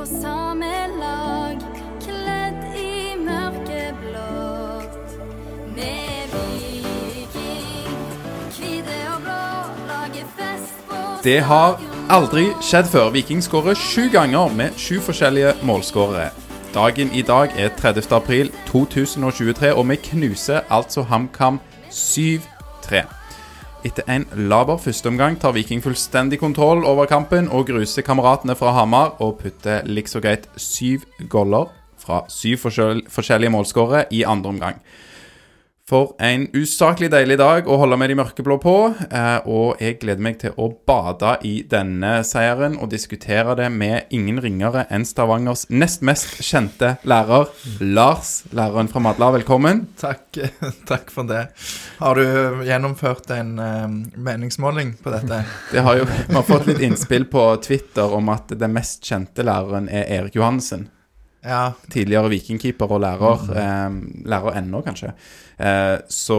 på samme lag, kledd i mørkeblått. Vi er viking, hvite og blå, lager fest på Det har aldri skjedd før. Viking skårer sju ganger med sju forskjellige målskårere. Dagen i dag er 30. april 2023, og vi knuser altså HamKam 7-3. Etter en laber førsteomgang tar Viking fullstendig kontroll over kampen og gruser kameratene fra Hamar og putter likså greit syv goller fra syv forskjell forskjellige målskårere i andre omgang. For en usaklig deilig dag å holde med de mørkeblå på, eh, og jeg gleder meg til å bade i denne seieren og diskutere det med ingen ringere enn Stavangers nest mest kjente lærer, Lars, læreren fra Madla. Velkommen. Takk, takk for det. Har du gjennomført en eh, meningsmåling på dette? Det har jo, Vi har fått litt innspill på Twitter om at den mest kjente læreren er Erik Johansen. Ja. Tidligere vikingkeeper og lærer. Eh, lærer ennå, kanskje. Eh, så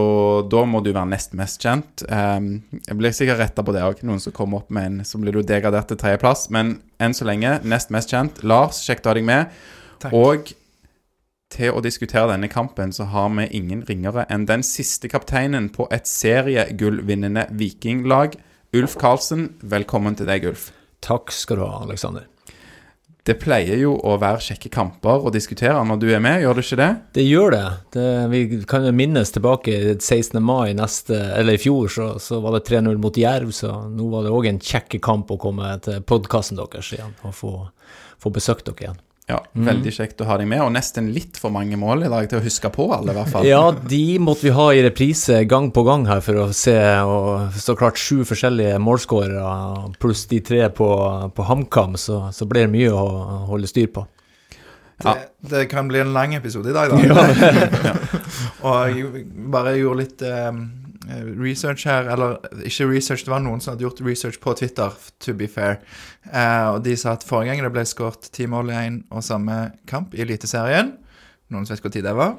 da må du være nest mest kjent. Eh, jeg blir sikkert retta på det òg. Noen som kommer opp med en, så blir du degradert til tredjeplass. Men enn så lenge nest mest kjent. Lars, kjekt å ha deg med. Takk. Og til å diskutere denne kampen så har vi ingen ringere enn den siste kapteinen på et seriegullvinnende vikinglag. Ulf Karlsen, velkommen til deg, Ulf. Takk skal du ha, Aleksander. Det pleier jo å være kjekke kamper å diskutere når du er med, gjør det ikke det? Det gjør det. det vi kan jo minnes tilbake 16. mai neste, eller i fjor, så, så var det 3-0 mot Jerv, så nå var det òg en kjekke kamp å komme til podkasten deres igjen og få, få besøkt dere igjen. Ja, Veldig kjekt å ha deg med, og nesten litt for mange mål i dag til å huske på alle, i hvert fall. Ja, de måtte vi ha i reprise gang på gang her for å se, og så klart sju forskjellige målskårere pluss de tre på, på HamKam, så, så ble det mye å holde styr på. Ja. Det, det kan bli en lang episode i dag, da. og jeg bare gjorde litt eh, research her, eller ikke research, det var noen som hadde gjort research på Twitter, to be fair. Uh, og de sa at forrige gang det ble skåret ti mål i én og samme kamp i Eliteserien Noen som vet hvor tid det var?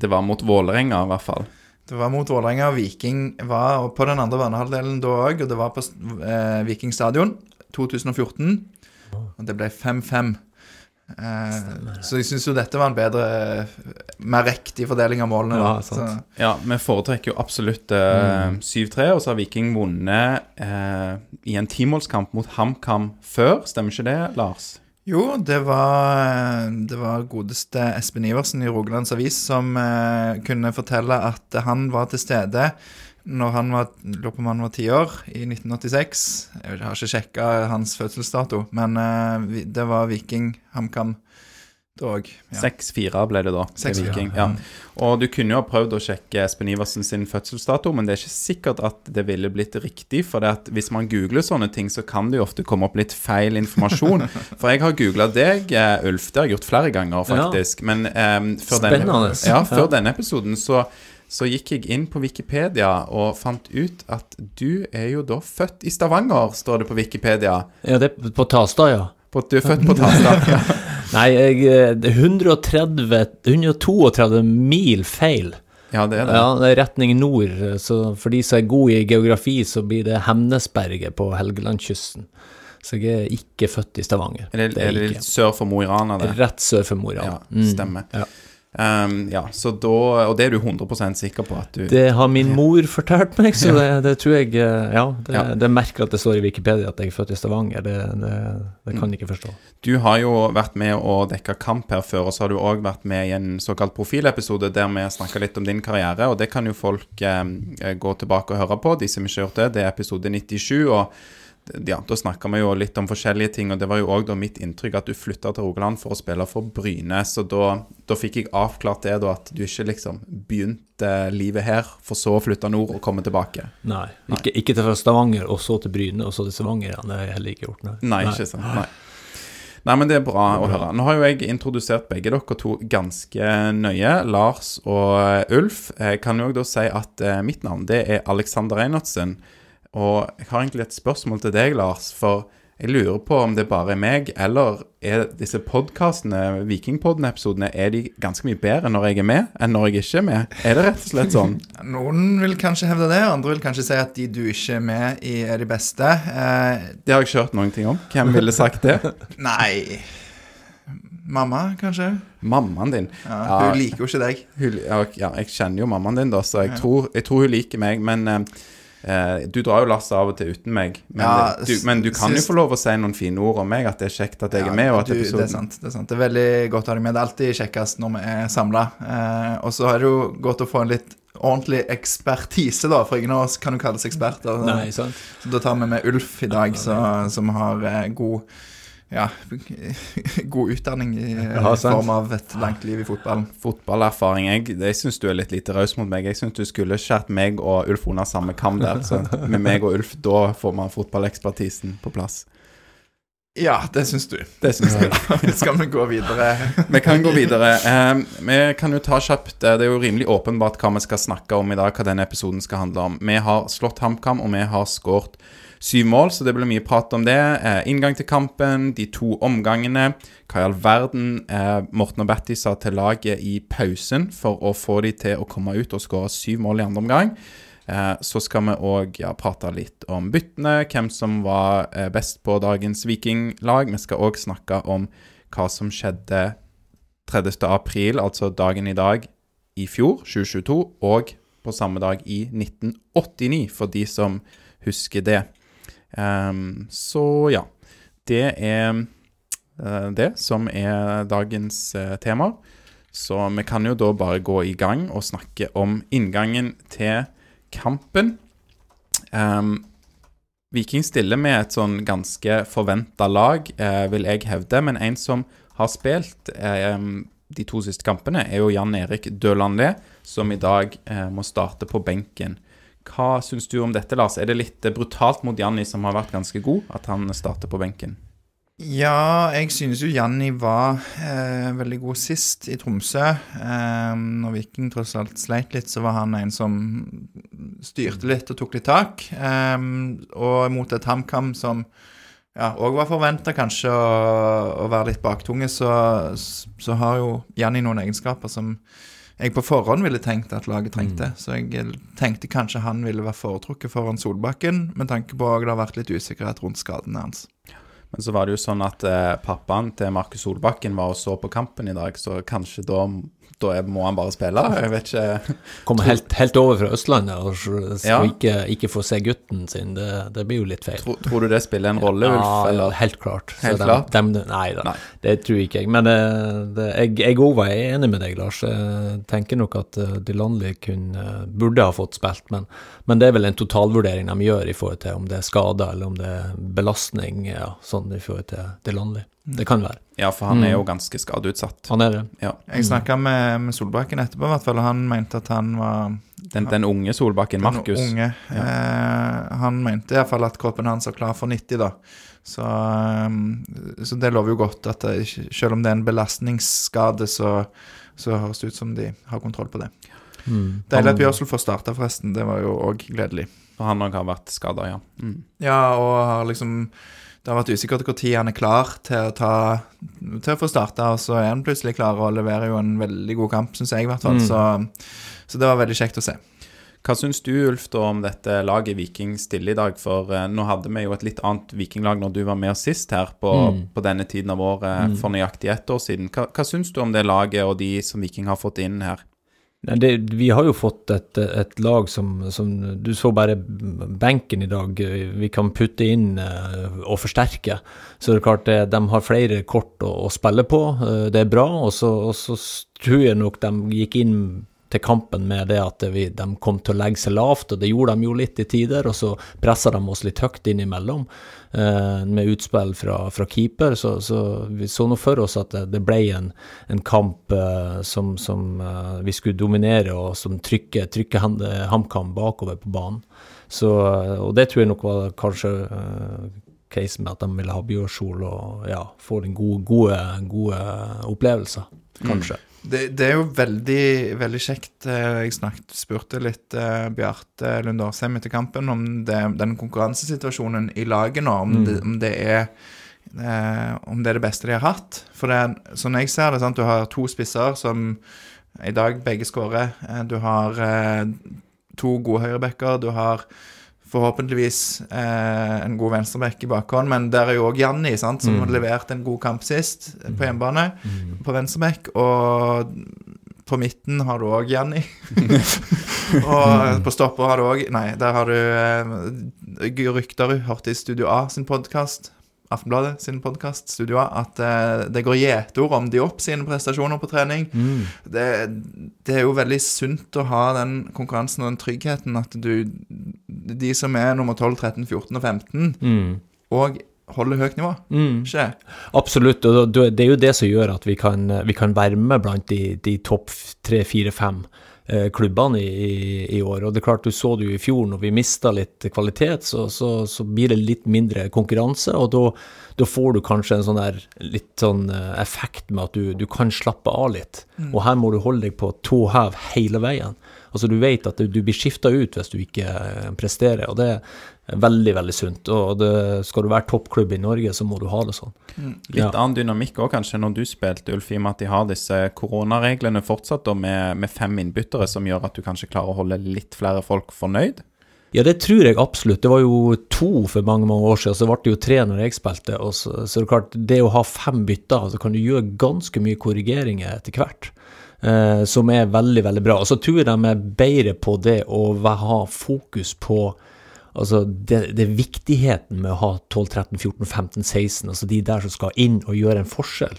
Det var mot Vålerenga, i hvert fall. Det var mot Vålerenga. Viking var på den andre banehalvdelen da òg, og det var på eh, Viking stadion 2014. Og det ble 5-5. Eh, så jeg syns jo dette var en bedre, mer riktig fordeling av målene. Ja, sant. Så, Ja, vi foretrekker jo absolutt eh, 7-3, og så har Viking vunnet eh, i en timålskamp mot HamKam før. Stemmer ikke det, Lars? jo, det var, det var godeste Espen Iversen i Rogalands Avis som eh, kunne fortelle at han var til stede når han var, lurer på om han var ti år, i 1986. Jeg har ikke sjekka hans fødselsdato, men uh, det var Viking HamKam da òg. Ja. 6-4 ble det da 6-4, Viking. ja. Ja. Og du kunne jo ha prøvd å sjekke Espen Iversen sin fødselsdato, men det er ikke sikkert at det ville blitt riktig. For det at hvis man googler sånne ting, så kan det jo ofte komme opp litt feil informasjon. For jeg har googla deg, eh, Ulf. Det har jeg gjort flere ganger, faktisk. Men um, før, denne, ja, før denne episoden så så gikk jeg inn på Wikipedia og fant ut at du er jo da født i Stavanger, står det på Wikipedia. Ja, det er på Tasta, ja. På du er født på Tasta. Ja. Nei, jeg, eh, det er 130, 132 mil feil. ja, det er det. Ja, det er retning nord, så for de som er gode i geografi, så blir det Hemnesberget på Helgelandskysten. Så jeg er ikke født i Stavanger. Er det, Det er er det litt sør for Mo i Rana. Rett sør for Mo i Ja, stemmer. Mm. stemmer. Ja. Um, ja, så da, og det er du 100% sikker på at du Det har min mor fortalt meg, så det, det tror jeg eh, Ja, det, Ja. det merker at det står i Wikipedia at jeg er født i Stavanger. Det, det, det kan jeg ikke forstå. Du har jo vært med å dekke kamp her før, og så har du òg vært med i en såkalt profilepisode der vi snakka litt om din karriere, og det kan jo folk eh, gå tilbake og høre på, de som ikke har gjort det. Det er episode 97, og ja, da snakka vi jo litt om forskjellige ting, og det var jo òg mitt inntrykk at du flytta til Rogaland for å spille for Bryne, så da, da fikk jeg avklart det, da, at du ikke liksom begynte livet her, for så å flytte nord og komme tilbake. Nei. Ikke, ikke til Stavanger, og så til Bryne, og så til Stavanger. Ja, det har jeg heller ikke gjort. Nei, Nei, ikke sant. Nei. Nei, men det er bra å høre. Nå har jo jeg introdusert begge dere to ganske nøye, Lars og Ulf. Jeg kan jo da si at eh, mitt navn det er Alexander Reinertsen. Og jeg har egentlig et spørsmål til deg, Lars. For jeg lurer på om det bare er meg, eller er disse podkastene, Vikingpodden-episodene, er de ganske mye bedre når jeg er med, enn når jeg ikke er med? Er det rett og slett sånn? Noen vil kanskje hevde det, andre vil kanskje si at de du ikke er med i, er de beste. Eh, Det har jeg ikke hørt noen ting om. Hvem ville sagt det? nei Mamma, kanskje? Mammaen din. Ja, Ja. Hun liker jo ikke deg. Hun, ja, ja, jeg kjenner jo mammaen din, da, så jeg, tror, jeg tror hun liker meg. Men eh, eh, du drar jo lasset av og til uten meg. Men, Ja, du, men du kan syns- jo få lov å si noen fine ord om meg, at det er kjekt at jeg er med. og at du, det, er sant, det er sant. Det er veldig godt å ha deg med. Det er alltid kjekkest når vi er samla. Eh, og så er det jo godt å få en litt ordentlig ekspertise, da, for ingen av oss kan jo kalles eksperter. Nei, sant? Så da tar vi med Ulf i dag, så, som har eh, god ja, god utdanning i Ja, form av et langt liv i fotballen. Fotballerfaring. Jeg, jeg syns du er litt lite raus mot meg. Jeg syns du skulle skjært meg og Ulf under samme kam der. Så med meg og Ulf, da får man fotballekspertisen på plass. Ja, det syns du. Det syns jeg. Skal vi gå videre? Vi kan gå videre. Um, vi kan jo ta kjapt eh, Det er jo rimelig åpenbart hva vi skal snakke om i dag, hva denne episoden skal handle om. Vi har slått HamKam, og vi har skåret syv mål, så det blir mye prat om det. Eh, inngang til kampen, de to omgangene. Hva i all verden eh, Morten og Batty sa til laget i pausen for å få de til å komme ut og skåre syv mål i andre omgang. Eh, så skal vi òg ja, prate litt om byttene, hvem som var eh, best på dagens Vikinglag. Vi skal òg snakke om hva som skjedde 30. april, altså dagen i dag i fjor, 2022, og på samme dag i 1989, for de som husker det. Ehm, så ja. Det er eh, det som er dagens uh, tema. Så vi kan jo da bare gå i gang og snakke om inngangen til kampen. Um, Viking stiller med et sånn ganske forventa lag, eh, vil jeg hevde. Men en som har spilt eh, de to siste kampene, er jo Jan Erik Dølandle, som i dag eh, må starte på benken. Hva syns du om dette, Lars? Er det litt eh, brutalt mot Janni, som har vært ganske god, at han starter på benken? Ja, jeg synes jo Janni var eh, veldig god sist i Tromsø. Eh, når Viking tross alt sleit litt, så var han en som styrte litt og tok litt tak. Eh, og mot et HamKam som ja, òg var forventa kanskje å, å være litt baktunge, så, så har jo Janni noen egenskaper som jeg på forhånd ville tenkt at laget trengte. Så jeg tenkte kanskje han ville være foretrukket foran Solbakken, med tanke på at det har vært litt usikkerhet rundt skadene hans. Men så var det jo sånn at eh, pappaen til Markus Solbakken var og så på kampen i dag, så kanskje da, da må han bare spille? Jeg vet ikke. Kommer helt, helt over fra Østlandet og Ja. ikke, ikke få se gutten sin, det, det blir jo litt feil. Tror, tror du det spiller en rolle, Ulf? Ja, Eller? helt klart. Helt dem- klart? dem- nei da, Nei. det tror ikke jeg. Men det, det, jeg, jeg òg var enig med deg, Lars. Jeg tenker nok at uh, Dylanli kunne, burde ha fått spilt, men, men det er vel en totalvurdering de gjør i forhold til om det er skader eller om det er belastning, ja, sånn i forhold til Dylanli. Det kan være. Ja, for han er Mm. jo ganske skadeutsatt. Han er det. Ja. Jeg snakka med, med Solbakken etterpå, i hvert fall, og han mente at han var Den, den unge Solbakken, den Markus. unge. Eh, han mente iallfall at kroppen hans var klar for 90, da. Så, eh, så det lover jo godt at det, selv om det er en belastningsskade, så, så høres det ut som de har kontroll på det. Mm. Deilig at Bjørsel får starta, forresten. Det var jo òg gledelig. For han òg har vært skada, ja. Mm. Ja, og har liksom Det har vært usikkert når han er klar til å, ta, til å få starta, og så er han plutselig klar og leverer jo en veldig god kamp, syns jeg i hvert fall. Mm. Så, så det var veldig kjekt å se. Hva syns du, Ulf, da om dette laget Viking stiller i dag? For eh, nå hadde vi jo et litt annet vikinglag når du var med oss sist her på, Mm. på denne tiden av året Mm. for nøyaktig ett år siden. Hva, hva syns du om det laget og de som Viking har fått inn her? Nei, det, vi har jo fått et, et lag som, som Du så bare benken i dag. Vi kan putte inn eh, og forsterke. Så det er klart det, de har flere kort å, å spille på. eh, det er bra. Og så tror jeg nok de gikk inn til kampen med det at vi, de kom til å legge seg lavt, og det gjorde de jo litt i tider. Og så pressa de oss litt høyt innimellom eh, med utspill fra, fra keeper. Så, så vi så nå for oss at det, det ble en, en kamp eh, som, som eh, vi skulle dominere, og som trykker, trykker eh, HamKam bakover på banen. Så, eh, og det tror jeg nok var kanskje eh, case med at de ville ha Bjørsol og ja, få den gode, gode, gode opplevelser, kanskje. Det, det er jo veldig, veldig kjekt. Eh, Jeg snakket, spurte litt uh, Bjarte Lund Årsheim etter kampen om det, den konkurransesituasjonen i laget nå, om, det, om det er uh, om det er det beste de har hatt. For det, er- sånn jeg ser det, sant? du har to spisser som i dag begge skårer. Du har uh, to gode høyrebacker. Du har forhåpentligvis eh, en god venstreback i bakhånd, men der er jo òg Janni, sant, som har levert en god kamp sist på hjemmebane på venstreback. Og på midten har du òg Janni. og på stopper har du òg Nei, der har du eh, rykter hørte i Studio A sin podkast. Aftenbladet sin podkast, Studio A, at uh, det går gjetord om de opp sine prestasjoner på trening. Det, det er jo veldig sunt å ha den konkurransen og den tryggheten at du De som er nummer 12, 13, 14 og 15, Mm. og holder høyt nivå. Ikke? Absolutt, og det er jo det som gjør at vi kan, vi kan være med blant de, de topp tre, fire, fem klubbene i, i, i år. Og det er klart, du så det jo i fjor, når vi mista litt kvalitet, så, så, så blir det litt mindre konkurranse, og da, da får du kanskje en sånn der litt sånn eh, effekt med at du, du kan slappe av litt. Og her må du holde deg på tå hev hele veien. Altså Du vet at du, du blir skifta ut hvis du ikke eh, presterer, og det veldig, veldig sunt. Og det, skal du være toppklubb i Norge, så må du ha det sånn. Litt Ja. annen dynamikk òg, kanskje, når du spilte, Ulf, i og med at de har disse koronareglene fortsatt, da, med, med fem innbyttere, som gjør at du kanskje klarer å holde litt flere folk fornøyd? Ja, det tror jeg absolutt. Det var jo to for mange mange år siden, så ble det jo tre når jeg spilte. Og så, så det er klart, det å ha fem bytter, så kan du gjøre ganske mye korrigeringer etter hvert. Eh, som er veldig, veldig bra. Og så tror jeg de er bedre på det å ha fokus på Altså, det, det er viktigheten med å ha 12, 13, 14, 15, 16, altså de der som skal inn og gjøre en forskjell.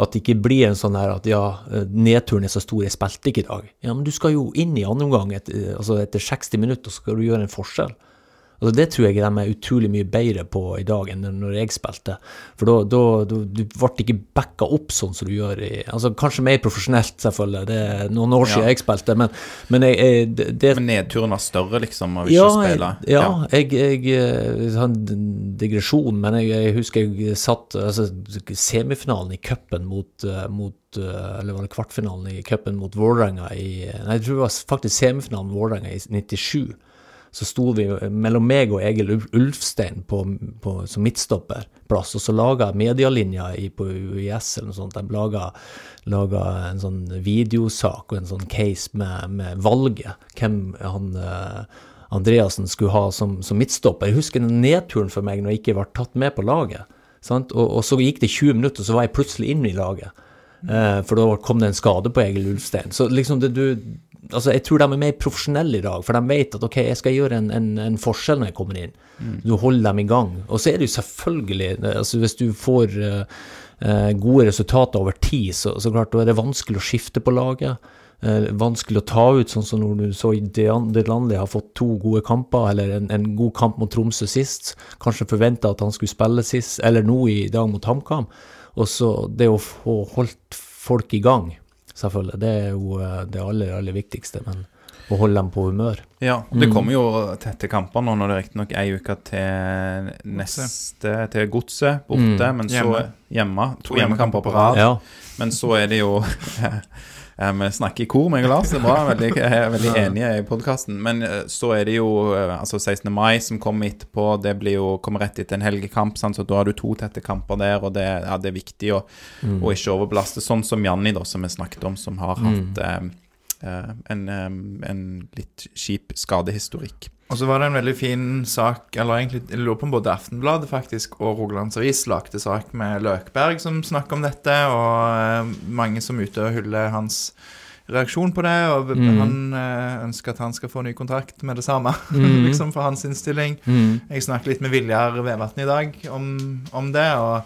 At det ikke blir en sånn her at ja, nedturen er så stor, jeg spilte ikke i dag. Ja, men du skal jo inn i andre omgang et, altså etter 60 minutter, så skal du gjøre en forskjell. Altså Det tror jeg de er utrolig mye bedre på i dag enn når jeg spilte. For da, ble det du ble ikke backa opp sånn som du gjør i altså Kanskje mer profesjonelt, selvfølgelig. Det er noen år siden Ja. jeg spilte, men, men jeg, jeg, det, det Men nedturen var større, liksom, av ja, ikke å spille? jeg, ja, jeg, jeg har en digresjon, men jeg, jeg husker jeg satt altså, semifinalen i cupen mot, eh, mot eh, Eller var det kvartfinalen i cupen mot Vålerenga i Nei, jeg tror det var faktisk semifinalen med Vålerenga i 97. Så sto vi mellom meg og Egil Ulfstein på, på, som midtstopperplass, og så laga medialinja på UiS eller noe sånt, de laga, laga en sånn videosak og en sånn case med, med valget. Hvem han eh, Andreassen skulle ha som, som midtstopper. Jeg husker den nedturen for meg når jeg ikke ble tatt med på laget. Og, og så gikk det 20 minutter, så var jeg plutselig inne i laget. Eh, for da kom det en skade på Egil Ulfstein. Så liksom det du Altså, jeg tror de er mer profesjonelle i dag, for de vet at ok, jeg skal gjøre en, en, en forskjell når jeg kommer inn. Du holder dem i gang. Og så er det jo selvfølgelig altså Hvis du får uh, gode resultater over tid, så, så klart er det vanskelig å skifte på laget. Uh, vanskelig å ta ut, sånn som når du så Dean Delanley har fått to gode kamper, eller en, en god kamp mot Tromsø sist. Kanskje forventa at han skulle spille sist, eller nå i dag mot HamKam. Og så det å få holdt folk i gang, selvfølgelig, det er jo eh, det aller, aller viktigste. Men å holde dem på humør. Ja, og det kommer jo tette kamper nå når det riktignok er ei uke til neste til Godset borte, men så Hjemme. hjemme. To hjemmekamper på rad. Ja. Men så er det jo Vi snakker i kor, meg og Lars. Det er bra. Veldig, jeg er veldig enige i podkasten. Men eh, så er det jo eh, altså 16. mai som kommer etterpå. Det blir jo, kommer rett etter en helgekamp, sant? så da har du to tette kamper der. Og det, ja, det er viktig å, å ikke overbelaste. Sånn som Janni, da, som vi snakket om, som har hatt mm. eh, en, en litt kjip skadehistorikk. Og så var det en veldig fin sak, eller egentlig jeg lurer på om både Aftenbladet faktisk og Rogalandsavis lagde sak med Løkberg som snakker om dette, og eh, mange som er ute og hyller hans reaksjon på det, og han eh, ønsker at han skal få ny kontrakt med det samme, liksom for hans innstilling. Jeg snakket litt med Viljar Vevatn i dag om, om det, og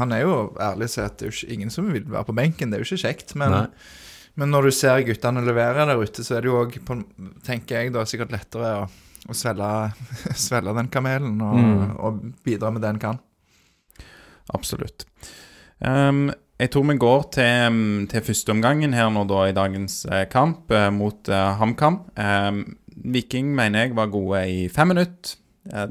han er jo ærlig og sier at det er jo ingen som vil være på benken, det er jo ikke kjekt, men Nei. Men når du ser guttene levere der ute, så er det jo òg, tenker jeg, da sikkert lettere å, å svelge, svelge den kamelen og, Mm. og bidra med det en kan. Absolutt. Um, jeg tror vi går til, til førsteomgangen her nå da i dagens eh, kamp eh, mot uh, HamKam. Um, Viking mener jeg var gode i fem minutter.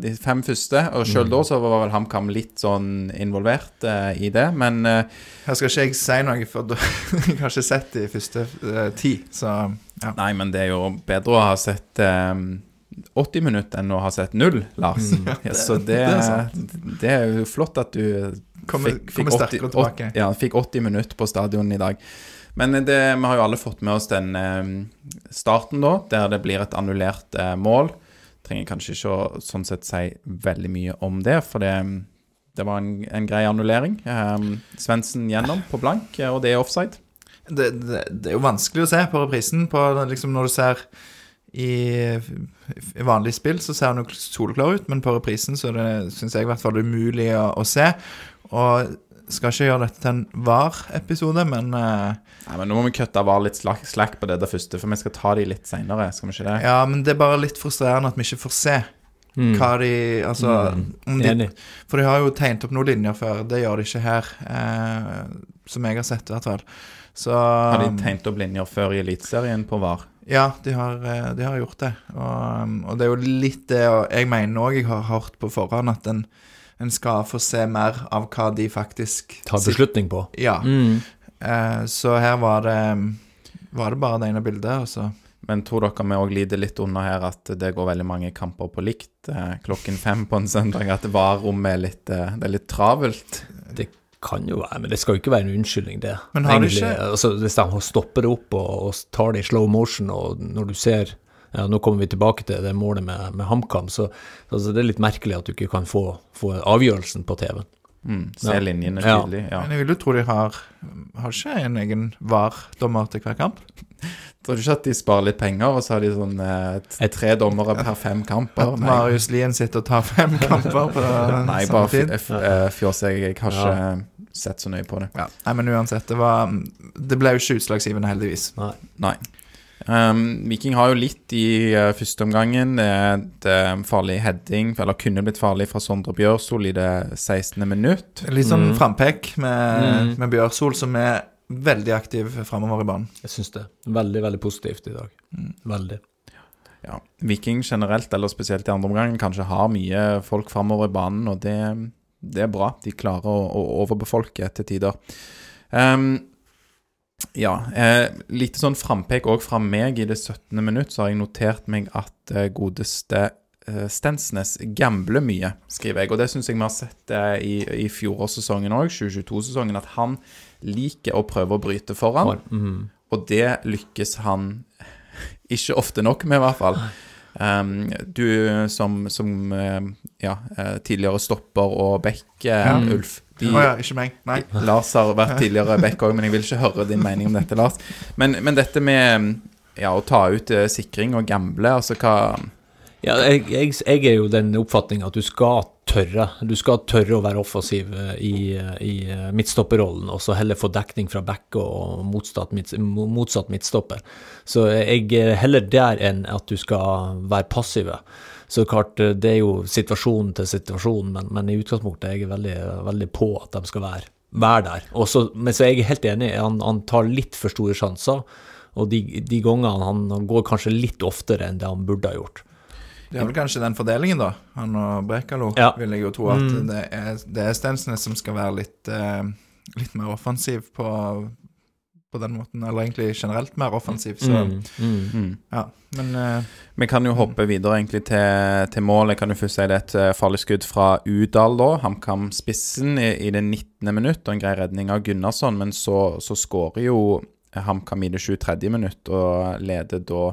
De fem første. Og sjøl da så var vel HamKam litt sånn involvert uh, i det. Men uh, Her skal ikke jeg si noe, for da, jeg har ikke sett de første uh, ti. Så ja. Nei, men det er jo bedre å ha sett eh, 80 minutter enn å ha sett null, Lars. Ja, så det, det er det er jo flott at du Kommer- kommer sterkere tilbake. 80, ja, fikk 80 minutter på stadion i dag. Men det, vi har jo alle fått med oss den starten, da, der det blir et annullert mål. Trenger kanskje ikke å sånn sett si veldig mye om det, for det, det var en, en grei annullering. Um, Svendsen gjennom på blank, eh, og det er offside. det, det, det er jo vanskelig å se på reprisen. På, liksom når du ser i, i vanlig spill, så ser han jo soleklar ut, men på reprisen så er det, syns jeg i hvert fall, umulig å, å se. Og skal ikke gjøre dette til en VAR-episode, men uh, Nei, men Nå må vi kutte av litt slack, slack på det der første, for vi skal ta de litt seinere. Ja, men det er bare litt frustrerende at vi ikke får se hva de Altså om de, Enig. For de har jo tegnet opp noen linjer før. Det gjør de ikke her, uh, som jeg har sett, i hvert fall. Så Har de tegnet opp linjer før i Eliteserien på VAR? Ja, de har, eh, de har gjort det. Og, um, og det er jo litt det og jeg mener òg jeg har hørt på forhånd, at en, en skal få se mer av hva de faktisk Tar beslutning på. Ja. Mm. Eh, så her var det Var det bare det ene bildet, og Men tror dere vi òg lider litt under her at det går veldig mange kamper på likt eh, klokken fem på en søndag? At VAR-rommet er litt, eh, det er litt travelt? Det kan jo være, men det skal jo ikke være en unnskyldning, det. Men har Egentlig, ikke- altså, Hvis de stopper det opp og, og tar det i slow motion, og når du ser ja, Nå kommer vi tilbake til det målet med, med HamKam, så altså, det er litt merkelig at du ikke kan få, få avgjørelsen på TV-en. Mm, se linjene Ja. tydelig. Ja. Men jeg vil jo tro de har Har ikke en egen VAR-dommer til hver kamp? Tror du ikke at de sparer litt penger, og så har de sånn eh, tre dommere per fem kamper? At Marius Lien sitter og tar fem kamper på Nei, samme tid? Nei, bare eh, fjås. Jeg, jeg har ikke ja. sett så nøye på det. Ja. Nei, men uansett, det var Det ble jo ikke utslagsgivende, heldigvis. Nei. Nei. Um, Viking har jo litt i uh, første omgangen. Et Det er farlig heading, eller kunne blitt farlig fra Sondre Bjørsol i det 16. minutt. Litt sånn Mm. frampek med, Mm. med Bjørsol, som er veldig aktiv framover i banen. Jeg syns det. Veldig, veldig positivt i dag. Mm. Veldig. Ja, Viking generelt, eller spesielt i andre omgang, kanskje har mye folk framover i banen, og det, det er bra. De klarer å, å overbefolke til tider. Um, ja, eh, lite sånn frampek òg fra meg i det 17. minutt, så har jeg notert meg at eh, godeste eh, Stensnes gambler mye, skriver jeg. Og det syns jeg vi har sett eh, i, i fjorårssesongen òg, 2022-sesongen, at han liker å prøve å bryte foran. Mhm. Og det lykkes han ikke ofte nok med, i hvert fall. Um, du som, som eh, ja, eh, tidligere stopper og back, Ja. Ulf. De, oh ja, ikke meg. Nei. Lars har vært tidligere back òg, men jeg vil ikke høre din mening om dette, Lars. Men, men dette med ja, å ta ut uh, sikring og gamble, altså hva Ja, jeg, jeg, jeg er jo den oppfatning at du skal tørre. Du skal tørre å være offensiv eh, i, i eh, midtstopperrollen, og så heller få dekning fra back og motsatt, motsatt midtstopper. Så jeg er heller der enn at du skal være passive. Så klart, eh, det er jo situasjon til situasjon, men, men i utgangspunktet er jeg veldig, veldig på at de skal være, være der. Også, men så er jeg helt enig, han, han tar litt for store sjanser, og de, de gangene han, han går kanskje litt oftere enn det han burde ha gjort. Det er vel kanskje den fordelingen, da. Han og Brekalo, Ja. vil jeg jo tro at Mm. det, er, det er Stensnes som skal være litt, eh, litt mer offensiv på, på den måten. Eller egentlig generelt mer offensiv, så Mm, mm. mm. ja. Men uh, Vi kan jo hoppe videre egentlig til, til mål. Jeg kan jo først si det er et eh, farlig skudd fra Udal, da. HamKam-spissen i, i det 19. minutt, og en grei redning av Gunnarsson. Men så, så skårer jo HamKam i det 23. minutt og leder da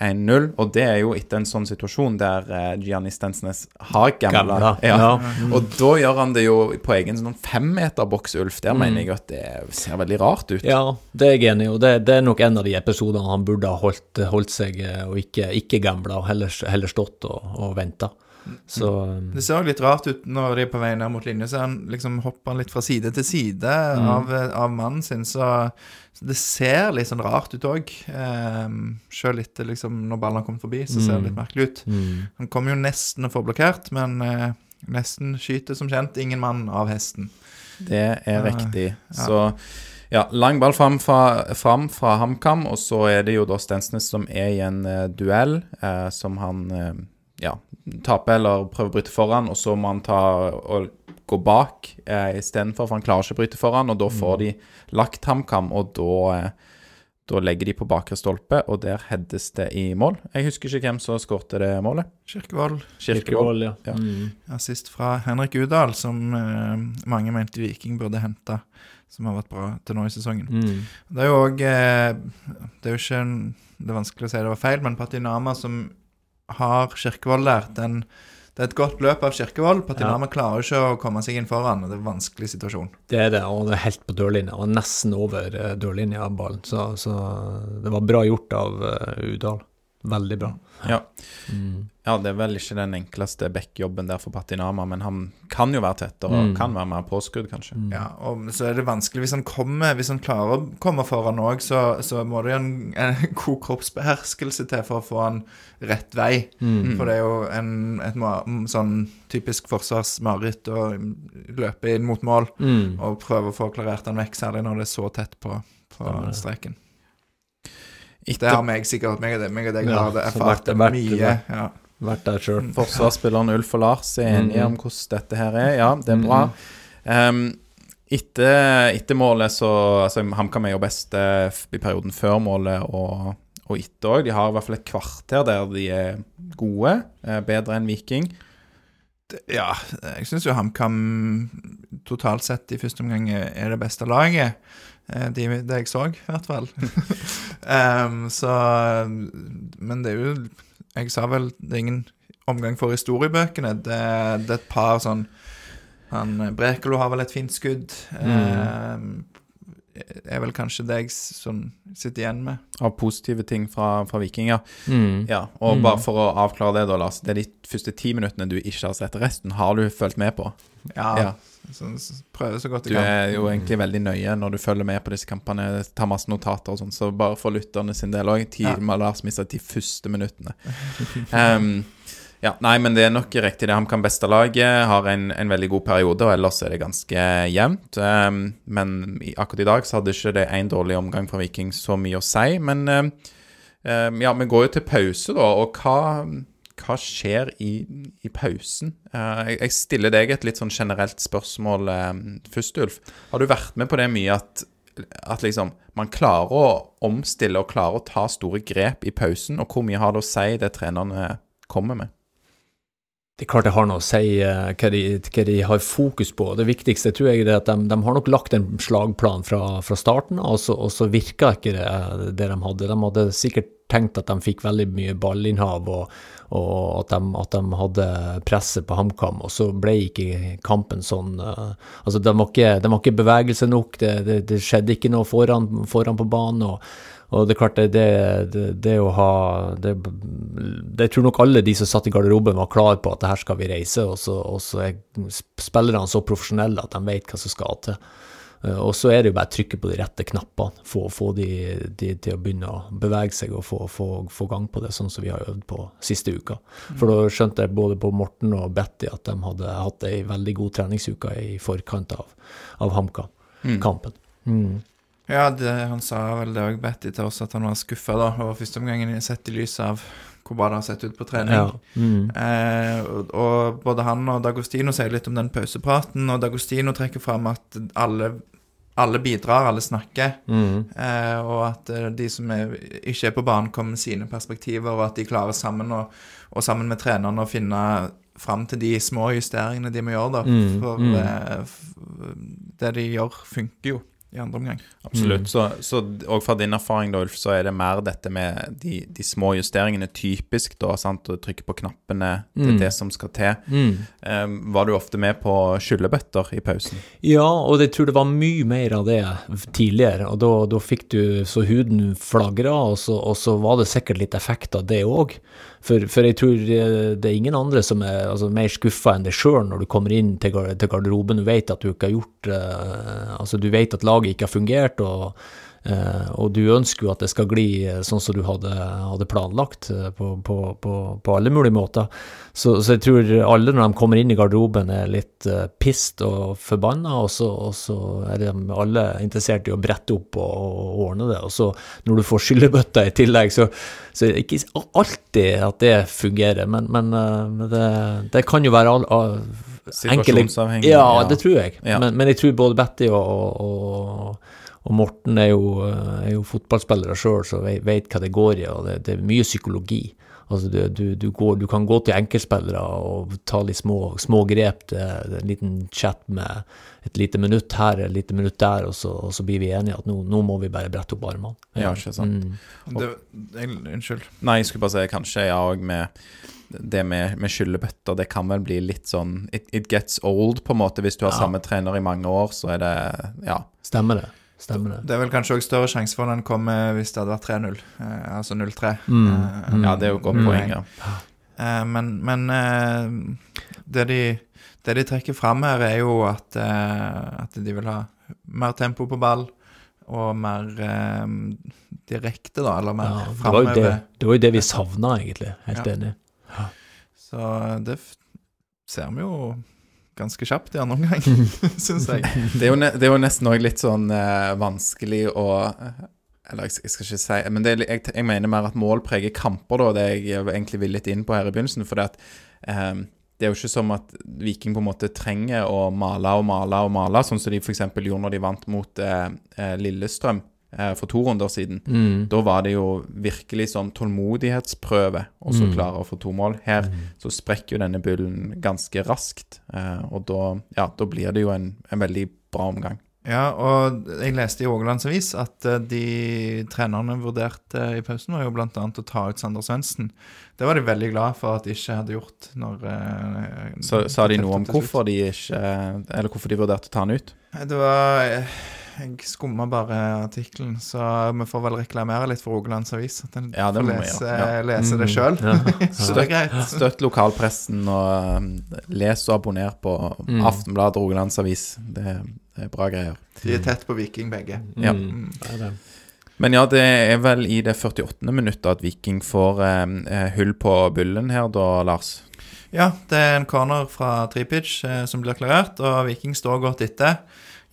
1-0. Og det er jo etter en sånn situasjon der eh, Gianni Stensnes har gambla. Gamla. Ja. Ja. Og da gjør han det jo på egen sånn femmeterboks, Ulf. Der Mm. mener jeg at det ser veldig rart ut. Ja, det er jeg enig i, og det, det er nok en av de episodene han burde ha holdt, holdt seg eh, og ikke, ikke gambla, og heller, heller stått og, og venta. Så um, det ser også litt rart ut når de er på vei ned mot linje, så han liksom hopper han litt fra side til side Mm. av, av mannen sin, så, så det ser litt sånn rart ut òg. Um, Sjøl etter liksom når ballen har kommet forbi, så ser det litt merkelig ut. mm, Han kommer jo nesten og får blokkert, men uh, nesten skyter som kjent ingen mann av hesten. Det er Ja. riktig. Så ja, lang ball fram fra, fram fra HamKam, og så er det jo da Stensnes som er i en uh, duell, eh, som han eh, ja, tape eller prøve å bryte foran, og så må han ta og gå bak eh, istedenfor, for han klarer ikke å bryte foran, og da får de lagt HamKam, og da, eh, da legger de på bakre stolpe, og der heades det i mål. Jeg husker ikke hvem som skårte det målet. Kirkevold. Kirkevold. ja. Ja. Mm. Assist fra Henrik Udal, som eh, mange mente Viking burde hente. Som har vært bra til nå i sesongen. Mm. Det er jo òg eh, Det er jo ikke en, Det er vanskelig å si det var feil, men Patinama som har Kirkevold der, den, det er et godt løp av Kirkevold. Patinama klarer ikke å komme seg inn foran, og det er en vanskelig situasjon. Det er det, og det er helt på dørlinja, og nesten over eh, dørlinja av ballen. Så, så det var bra gjort av eh, Udal. Veldig bra. Ja. Mm. ja, det er vel ikke den enkleste backjobben der for Patinama, men han kan jo være tettere og Mm. kan være mer påskudd, kanskje. Ja, og så er det vanskelig hvis han kommer Hvis han klarer å komme foran òg, så, så må det jo en, en god kroppsbeherskelse til for å få han rett vei. Mm. For det er jo en, et sånn typisk forsvarsmareritt å løpe inn mot mål Mm. og prøve å få klarert han vekk, særlig når det er så tett på, på streken. Etter Det har meg sikkert meg og deg, meg og deg Ja, har det erfart mye. vært- Ja. Vært der sjøl. forsvarsspilleren Ulf og Lars er enige Mm. om hvordan dette her er. Ja, det er bra. Um, etter, etter målet så altså, HamKam er jo best eh, i perioden før målet og, og etter òg. De har i hvert fall et kvarter der de er gode, eh, bedre enn Viking. ja, jeg syns jo HamKam totalt sett i første omgang er det beste laget. Eh, De, det jeg så, i hvert fall. um, så Men det er jo Jeg sa vel det er ingen omgang for historiebøkene. Det, det er et par sånn han, Brekalo har vel et fint skudd. Em, er vel kanskje det jeg s- sånn sitter igjen med. Av positive ting fra, fra vikinger. ja. Mm. ja. Og Mm. bare for å avklare det, da, Lars. Det er de første ti minuttene du ikke har sett. Resten har du fulgt med på. Ja, Ja. Så, prøver så godt Du jeg kan. er jo egentlig veldig nøye når du følger med på disse kampene, tar masse notater og sånn, så bare for lytterne sin del òg, Ja. Lars mista de første minuttene. um, ja, nei, men det er nok riktig. Det HamKam beste laget har en, en veldig god periode, og ellers er det ganske jevnt. Um, men akkurat i dag så hadde ikke det en dårlig omgang fra Viking så mye å si. Men em, ja, vi går jo til pause, da, og hva hva skjer i, i pausen? Uh, jeg, stiller deg et litt sånn generelt spørsmål uh, først, Ulf. Har du vært med på det mye at, at liksom man klarer å omstille og klarer å ta store grep i pausen? Og hvor mye har det å si det trenerne kommer med? Det er klart det har noe å si eh, hva, de, hva de har fokus på. Det viktigste tror jeg er at de, de har nok lagt en slagplan fra, fra starten, og så, og så virka ikke det, det de hadde. De hadde sikkert tenkt at de fikk veldig mye ballinnhav, og, og at, de, at de hadde presset på HamKam, og så ble ikke kampen sånn eh, Altså, de var ikke, de var ikke bevegelse nok, det, det, det skjedde ikke noe foran, foran på banen. og og det er klart, det, det, det, å ha det, det tror nok alle de som satt i garderoben var klar på at her skal vi reise, og så, og så er spillerne så profesjonelle at de vet hva som skal til. Eh, Og så er det jo bare å trykke på de rette knappene, få, få de, de til å begynne å bevege seg og få, få, få gang på det, sånn som vi har øvd på siste uka. For da skjønte jeg både på Morten og Betty at de hadde hatt ei veldig god treningsuke i forkant av, av HamKam-kampen. Mm. Ja, det, han sa vel det òg, Betty, til oss, at han var skuffa over første omgangen sett i lys av hvor bra det har sett ut på trening. Ja. Mm. Eh, og, og både han og Dagostino sier litt om den pausepraten, og Dagostino trekker fram at alle, alle bidrar, alle snakker, Mm. eh, og at eh, de som er, ikke er på banen, kommer med sine perspektiver, og at de klarer sammen og, og sammen med trenerne å finne fram til de små justeringene de må gjøre, da. Mm, For mm. eh, det de gjør, funker jo i andre omgang. Absolutt. Så, så og fra din erfaring, Dolf, så er det mer dette med de, de små justeringene typisk, da, sant, å trykke på knappene, det er Mm. det som skal til. Mm. Um, var du ofte med på skyllebøtter i pausen? Ja, og jeg tror det var mye mer av det tidligere, og da, da fikk du så huden flagra, og så, og så var det sikkert litt effekt av det òg. For, for jeg tror eh, det er ingen andre som er altså, mer skuffa enn deg sjøl når du kommer inn til, garderoben. Du vet at du ikke har gjort uh, Altså, du vet at laget ikke har fungert, og og du ønsker jo at det skal gli eh, sånn som du hadde, hadde planlagt, eh, på, på, på, på alle mulige måter. Så, så jeg tror alle når de kommer inn i garderoben er litt uh, pissed og forbanna, og så, og så er de alle interessert i å brette opp og, og ordne det. Og så når du får skyllebøtta i tillegg, så, så er det ikke alltid at det fungerer, men, men uh, det, det kan jo være all, all, Situasjonsavhengig. Ja, det tror jeg. Ja. Men, men jeg tror både Betty og, og, og Morten er jo, er jo fotballspillere sjøl, så veit vet hva det går i, og det, det er mye psykologi. Altså du, du, du, går, du kan gå til enkeltspillere og ta litt små, små grep. Det, det er en liten chat med et lite minutt her, et lite minutt der, og så, og så blir vi enige at nå, nå må vi bare brette opp armene. Ja, ikke sant. Mm. Det, jeg, unnskyld. Nei, jeg skulle bare si kanskje jeg òg med det med, med skyllebøtter, det kan vel bli litt sånn it, it gets old, på en måte. Hvis du har Ja. samme trener i mange år, så er det Ja. Stemmer det. Stemmer det. Det er vel kanskje òg større sjanse for den kommer hvis det hadde vært 3-0. Eh, altså 0-3. Mm, Eh, mm. Ja, det er jo godt Mm. poeng, ja. Eh, men men eh, det, de, det de trekker fram her, er jo at, eh, at de vil ha mer tempo på ball og mer eh, direkte, da, eller mer Ja, det, var jo det, det var jo det vi savna, egentlig. Helt Ja. enig. Så det f ser vi jo ganske kjapt i andre omgang, syns jeg. Det er det er jo nesten òg litt sånn uh, vanskelig å Eller jeg, skal ikke si Men er, jeg, jeg mener mer at mål preger kamper, da. Det jeg egentlig vil litt inn på her i begynnelsen. For det, at, um, det er jo ikke som at Viking på en måte trenger å male og male og male, sånn som de f.eks. gjorde når de vant mot uh, eh, Lillestrøm eh, for to runder siden. Mm. Da var det jo virkelig sånn tålmodighetsprøve å så Mm. klare å få to mål. Her så sprekker jo denne bullen ganske raskt, eh, og da, ja, da blir det jo en, en veldig bra omgang. Ja, og jeg leste i Ågelands Avis at eh, de trenerne vurderte i pausen, var jo annet å ta ut Sander Svendsen. Det var de veldig glad for at de ikke hadde gjort når eh, Så sa de noe om hvorfor de ikke Eller hvorfor de vurderte å ta han ut? Det var eh, Jeg skumma bare artikkelen, så vi får vel reklamere litt for Rogalands Avis. At en Ja, det får lese, ja. lese det sjøl. Ja. Så det er greit. Støtt lokalpressen og um, les og abonner på Mm. Aftenbladet og Rogalands Avis. Det, det er bra greier. De er tett på Viking, begge. Ja. Mm. Det er det. Men ja, det er vel i det 48. minuttet at Viking får eh, hull på bullen her da, Lars. Ja, det er en corner fra Tripic eh, som blir klarert, og Viking står godt etter.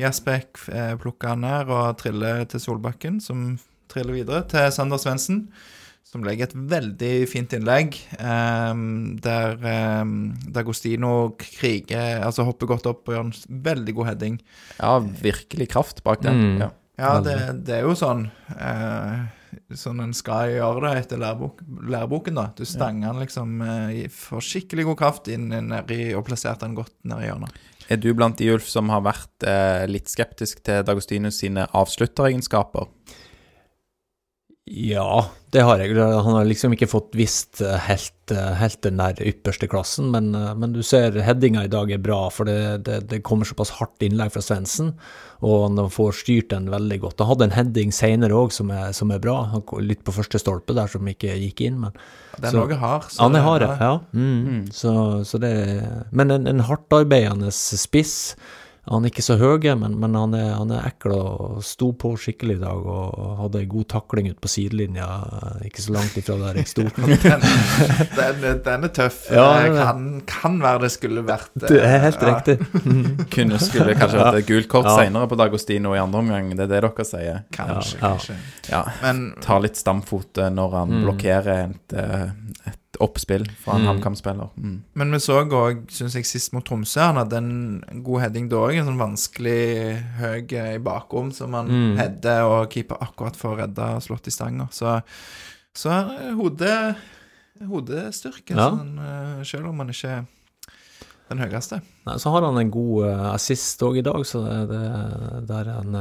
Jasbekk eh, plukker han ned og triller til Solbakken, som triller videre til Sander Svendsen, som legger et veldig fint innlegg, eh, der eh, D'Agostino kriger, altså hopper godt opp og gjør en veldig god heading. Ja, virkelig kraft bak den. Mm. Ja. Ja, det, det er jo sånn eh, Sånn en skal gjøre det etter lærebok, læreboken, da. Du stanger den liksom eh, i- får skikkelig god kraft inn nedi og plasserte den godt nedi hjørnet. Er du blant de, Ulf, som har vært eh, litt skeptisk til Dagostinus sine avslutteregenskaper? Ja, det har jeg. Han har liksom ikke fått visst eh, helt, eh, helt den der ypperste klassen, men, eh, men du ser headinga i dag er bra, for det, det, det kommer såpass hardt innlegg fra Svendsen, og han får styrt den veldig godt. Han hadde en heading senere òg som, som er bra, Han litt på første stolpe der som ikke gikk inn, men Den Så- òg har. så han er hard, ja. Mm. Så, så det Men en, en hardtarbeidende spiss. Han er ikke så høy, men, men han, er, han er ekkel og sto på skikkelig i dag og hadde ei god takling ut på sidelinja, ikke så langt ifra der jeg sto. Den, den, den er tøff. Ja, den er- kan, kan være det skulle vært Det er helt ja. riktig. Kunne skulle kanskje hatt et gult kort Ja. senere på D'Agostino i andre omgang. Det er det dere sier. Kanskje, kanskje. Ja. Men Tar litt stamfot eh, når han Mm. blokkerer et, eh, et oppspill fra en Mm. HamKam-spiller. Mm. Men vi så òg, syns jeg, sist mot Tromsø. Han hadde en god heading da òg. En sånn vanskelig høy eh, i bakrom som han Mm. header, og keeper akkurat for å redde og slått i stanga. Så, så er hodet hodestyrke, Ja. sånn, eh, selv om han ikke er den høyeste. Nei, så har han en god eh, assist òg i dag, så det, det, der er han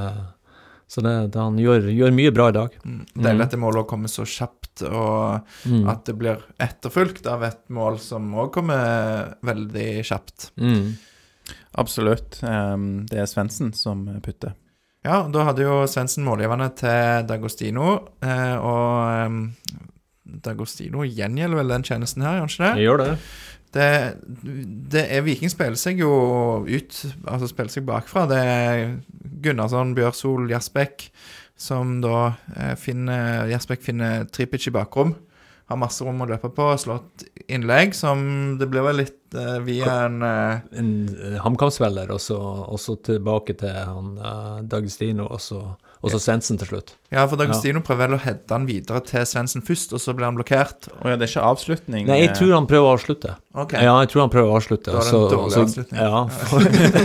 Så det, det, han gjør, gjør mye bra i dag. Mm. Deilig at det målet kommer så kjapt, og Mm. at det blir etterfulgt av et mål som òg kommer veldig kjapt. Mm. Absolutt. Ehm, det er Svendsen som putter. Ja, da hadde jo Svendsen målgiverne til Dagostino, eh, og eh, Dagostino gjengjelder vel den tjenesten her, gjør han ikke det? Jeg gjør det. Det, det er Viking spiller seg jo ut Altså spiller seg bakfra. Det er Gunnarsson, Bjørsol, Jasbekk som da eh, finner Jasbekk finner Tripic i bakrom. Har masse rom å løpe på. Slått innlegg som Det blir vel litt eh, via en eh, En eh, HamKam-spiller, og, så- tilbake til han eh, Dagestino, og så, og så Svendsen til slutt. Ja, for D'Agostino prøver vel å heade han videre til Svendsen først, og så blir han blokkert. Å ja, det er ikke avslutning? Nei, jeg eh, tror han prøver å avslutte. Ok. Ja, jeg tror han prøver å avslutte. Da er det en så- dårlig så- avslutning. Ja, for,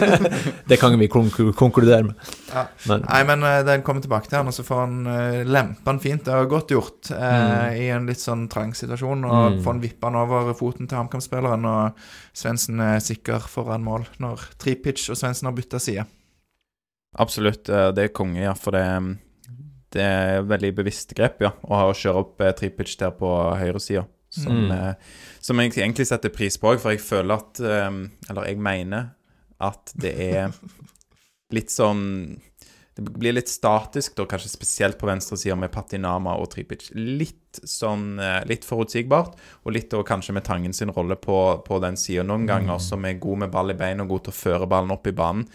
det kan vi konk- konkludere med. Ja. Men Nei, men eh, den kommer tilbake til han, og så får han uh, lempe han fint. Det er godt gjort eh, i en litt sånn trang situasjon. Og Mm. får han vippe han over foten til HamKam-spilleren, og Svendsen er sikker foran mål når Tripic og Svendsen har bytta side. Absolutt. eh, Det er konge, ja. For det, det er veldig bevisst grep, ja. Å kjøre opp tripitch der på høyresida. Som, Mm. eh, som jeg egentlig setter pris på òg, for jeg føler at eh, Eller jeg mener at det er litt sånn Det blir litt statisk, da, kanskje spesielt på venstresida med Patinama og Tripic. Litt sånn eh, Litt forutsigbart, og litt da kanskje med Tangen sin rolle på, på den sida. Noen ganger som er god med ball i bein og god til å føre ballen opp i banen.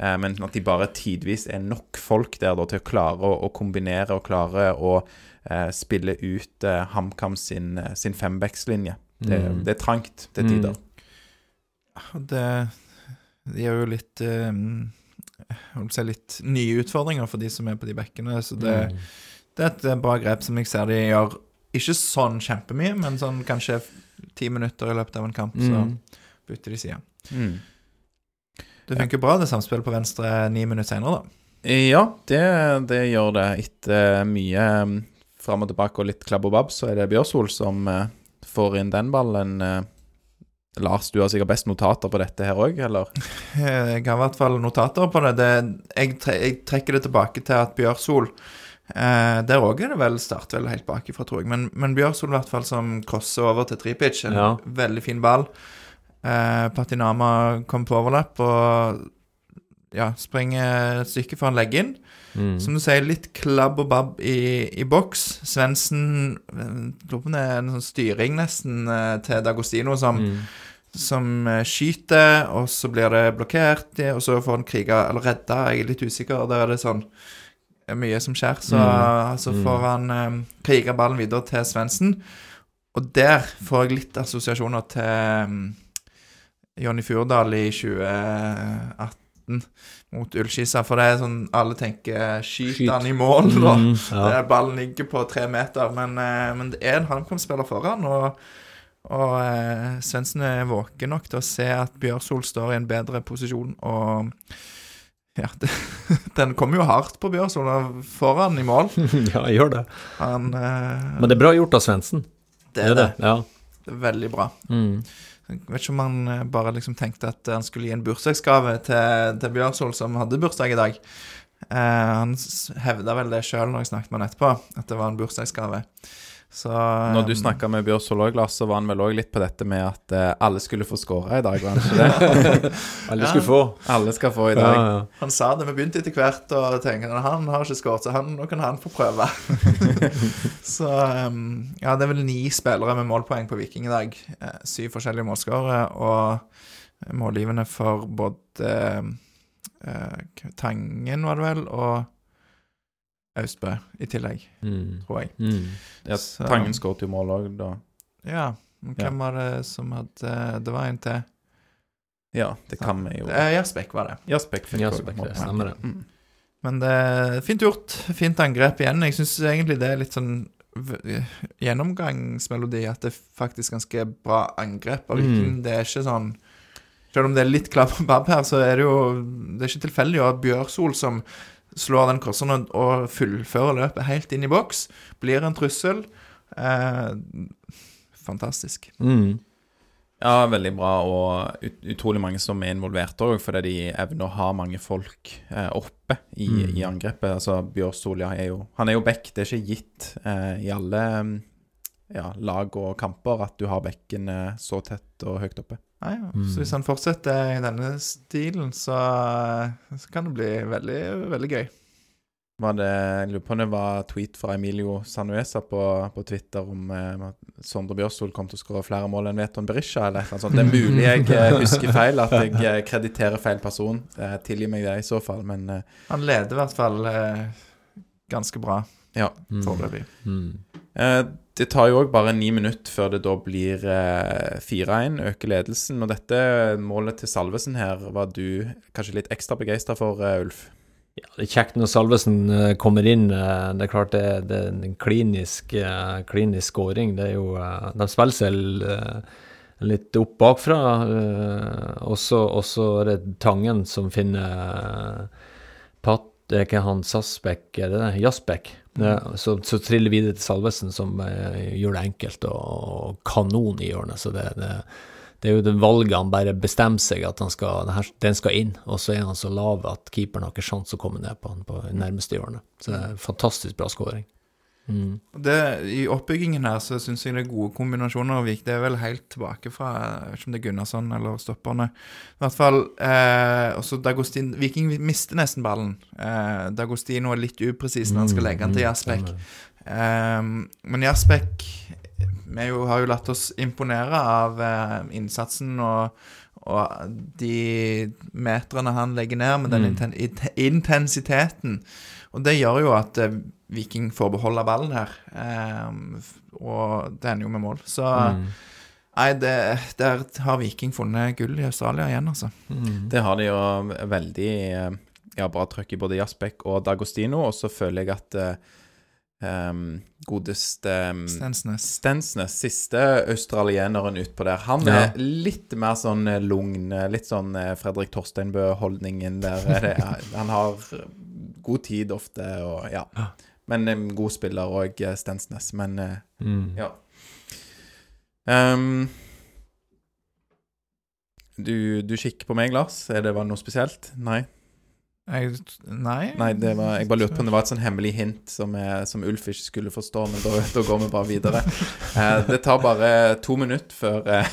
Eh, men at de bare tidvis er nok folk der da, til å klare å, å kombinere og klare å eh, spille ut eh, HamKam sin, sin fembackslinje. Det, Mm. det er trangt til tider. Mm. Det, det gir jo litt jeg holdt på å si litt nye utfordringer for de som er på de bekkene. Så det, Mm. det er et bra grep som jeg ser de gjør ikke sånn kjempemye, men sånn kanskje ti minutter i løpet av en kamp, så Mm. bytter de side. Mm. Det funker bra, det samspillet på venstre ni minutter senere, da. Ja, det, det gjør det. Etter mye um, fram og tilbake og litt klabb og babb, så er det Bjørsvold som eh, får inn den ballen. eh. Lars, du har sikkert best notater på dette her òg, eller? Eh, Jeg har i hvert fall notater på det. det jeg, tre, jeg trekker det tilbake til at Bjørsol eh, Der òg er det vel start vel helt bakifra, tror jeg. Men, men Bjørsol i hvert fall som crosser over til Tripic. En Ja. veldig fin ball. Eh, Patinama kom på overlapp og ja, springer et stykke for han legger inn. Mm. Som du sier, litt klabb og babb i, i boks. Svendsen eh, Lurer på er en sånn styring nesten eh, til Dagostino som Mm. som eh, skyter, og så blir det blokkert, og så får han kriga eller redda. Jeg er litt usikker. Der er det sånn mye som skjer. Så, Mm. så Mm. får han eh, kriga ballen videre til Svendsen. Og der får jeg litt assosiasjoner til um, Jonny Fjordal i 2018 mot Ullskisa. For det er sånn alle tenker skyt Skyt. han i mål, da. Mm, ja. Ballen ligger på tre meter, men, eh, men det er en HamKam-spiller foran. Og, og eh, Svendsen er våken nok til å se at Bjørsol står i en bedre posisjon. Og ja, det, den kommer jo hardt på Bjørsol og foran i mål. ja, jeg gjør det. Han eh, Men det er bra gjort av Svendsen. det er det. Ja. Det er veldig bra. Mm. Jeg vet ikke om han eh, bare liksom tenkte at han skulle gi en bursdagsgave til, til Bjørsol, som hadde bursdag i dag. Eh, han hevda vel det sjøl når jeg snakket med han etterpå, at det var en bursdagsgave. Så Når du eh, snakka med Bjørsol òg, Lars, så var han vel òg litt på dette med at eh, alle skulle få skåre i dag, var han ikke det? Alle skulle få. alle skal få i dag. ja. Han sa det, vi begynte etter hvert og tenkte at han har ikke skåret, så han, nå kan han få prøve. så um, ja, det er vel ni spillere med målpoeng på Viking i dag. Eh, syv forskjellige målskårere, og målgivende for både uh, Tangen, var det vel, og Austbø i tillegg, Mm. tror jeg. Mm. Ja, Så- Tangen skåret jo mål òg, da. Ja, men hvem var det som hadde Det var en til. Ja, det kan vi jo. Eh, Jaspek var det. Jaspek fikk Jaspek, det stemmer det. Mm. Men det er fint gjort. Fint angrep igjen. Jeg syns egentlig det er litt sånn gjennomgangsmelodi. At det er faktisk ganske bra angrep av Viking. Mm. Det er ikke sånn Selv om det er litt klapp og babb her, så er det jo Det er ikke tilfeldig ha Bjørsol som slår den crosseren og, fullfører løpet helt inn i boks, blir en trussel. Eh, fantastisk. Mm. Ja, veldig bra, og ut, utrolig mange som er involvert òg, fordi de evner å ha mange folk eh, oppe i, Mm. i angrepet. Altså, Bjørsol ja, er jo Han er jo back, det er ikke gitt eh, i alle ja, lag og kamper at du har bekken eh, så tett og høyt oppe. Nei. Mm. Så hvis han fortsetter i denne stilen, så, så kan det bli veldig, veldig gøy. var det, jeg lurer på om det var tweet fra Emilio Sanuesa på, på Twitter om eh, at Sondre Bjørsol kom til å skåre flere mål enn Veton Berisha, eller noe sånt. Det er mulig jeg eh, husker feil, at jeg eh, krediterer feil person. Eh, tilgi meg det i så fall, men eh, Han leder i hvert fall eh, ganske bra ja. foreløpig. Mm. Eh, det tar jo òg bare ni minutter før det da blir eh, 4-1, øker ledelsen. Og dette målet til Salvesen her var du kanskje litt ekstra begeistra for, eh, Ulf? Ja, det er kjekt når Salvesen eh, kommer inn. eh, Det er klart det, det er en klinisk, eh, klinisk scoring. Det er jo eh, De spiller eh, litt opp bakfra, også og så er det Tangen som finner eh, Pat, er ikke han Sassbekk, er det det? Jasbekk. Det, så, så triller videre til Salvesen, som eh, gjør det enkelt og, og kanon i hjørnet. Så det, det, det er jo det valget han bare bestemmer seg at han skal, den, her, den skal inn, og så er han så lav at keeperen har ikke sjanse å komme ned på han på nærmeste hjørne. Så det er en fantastisk bra scoring. Mm. Det, I oppbyggingen her så syns jeg det er gode kombinasjoner. Vik. Det er vel helt tilbake fra Jeg vet ikke om det er Gunnarsson eller stopperne. I hvert fall eh, også Dagostin, Viking mister nesten ballen. Eh, Dagostino er litt upresis når han skal legge den til Jasbekk. Eh, men Jasbekk Vi jo, har jo latt oss imponere av eh, innsatsen og, og de meterne han legger ned, med den Mm. intensiteten. Og det gjør jo at eh, Viking får beholde ballen her. Eh, og det ender jo med mål. Så Mm. nei, det, der har Viking funnet gull i Australia igjen, altså. Mm. Det har de jo veldig eh, ja, bra trøkk i både Jasbekk og Dagostino, og så føler jeg at Um, godeste um, Stensnes. Stensnes, siste australieneren utpå der, han Ja. er litt mer sånn eh, lugn, litt sånn Fredrik Torsteinbø-holdningen der. er det, han har god tid ofte, og ja. Men en god spiller òg, Stensnes. Men eh, Mm. ja. Um, du, du kikker på meg, Lars. Er det noe spesielt? Nei? Jeg, nei. Nei, det var, jeg bare lurte på om det var et sånn hemmelig hint som, jeg, som Ulf ikke skulle forstå, men da, da går vi bare videre. Eh, det tar bare to minutter før eh,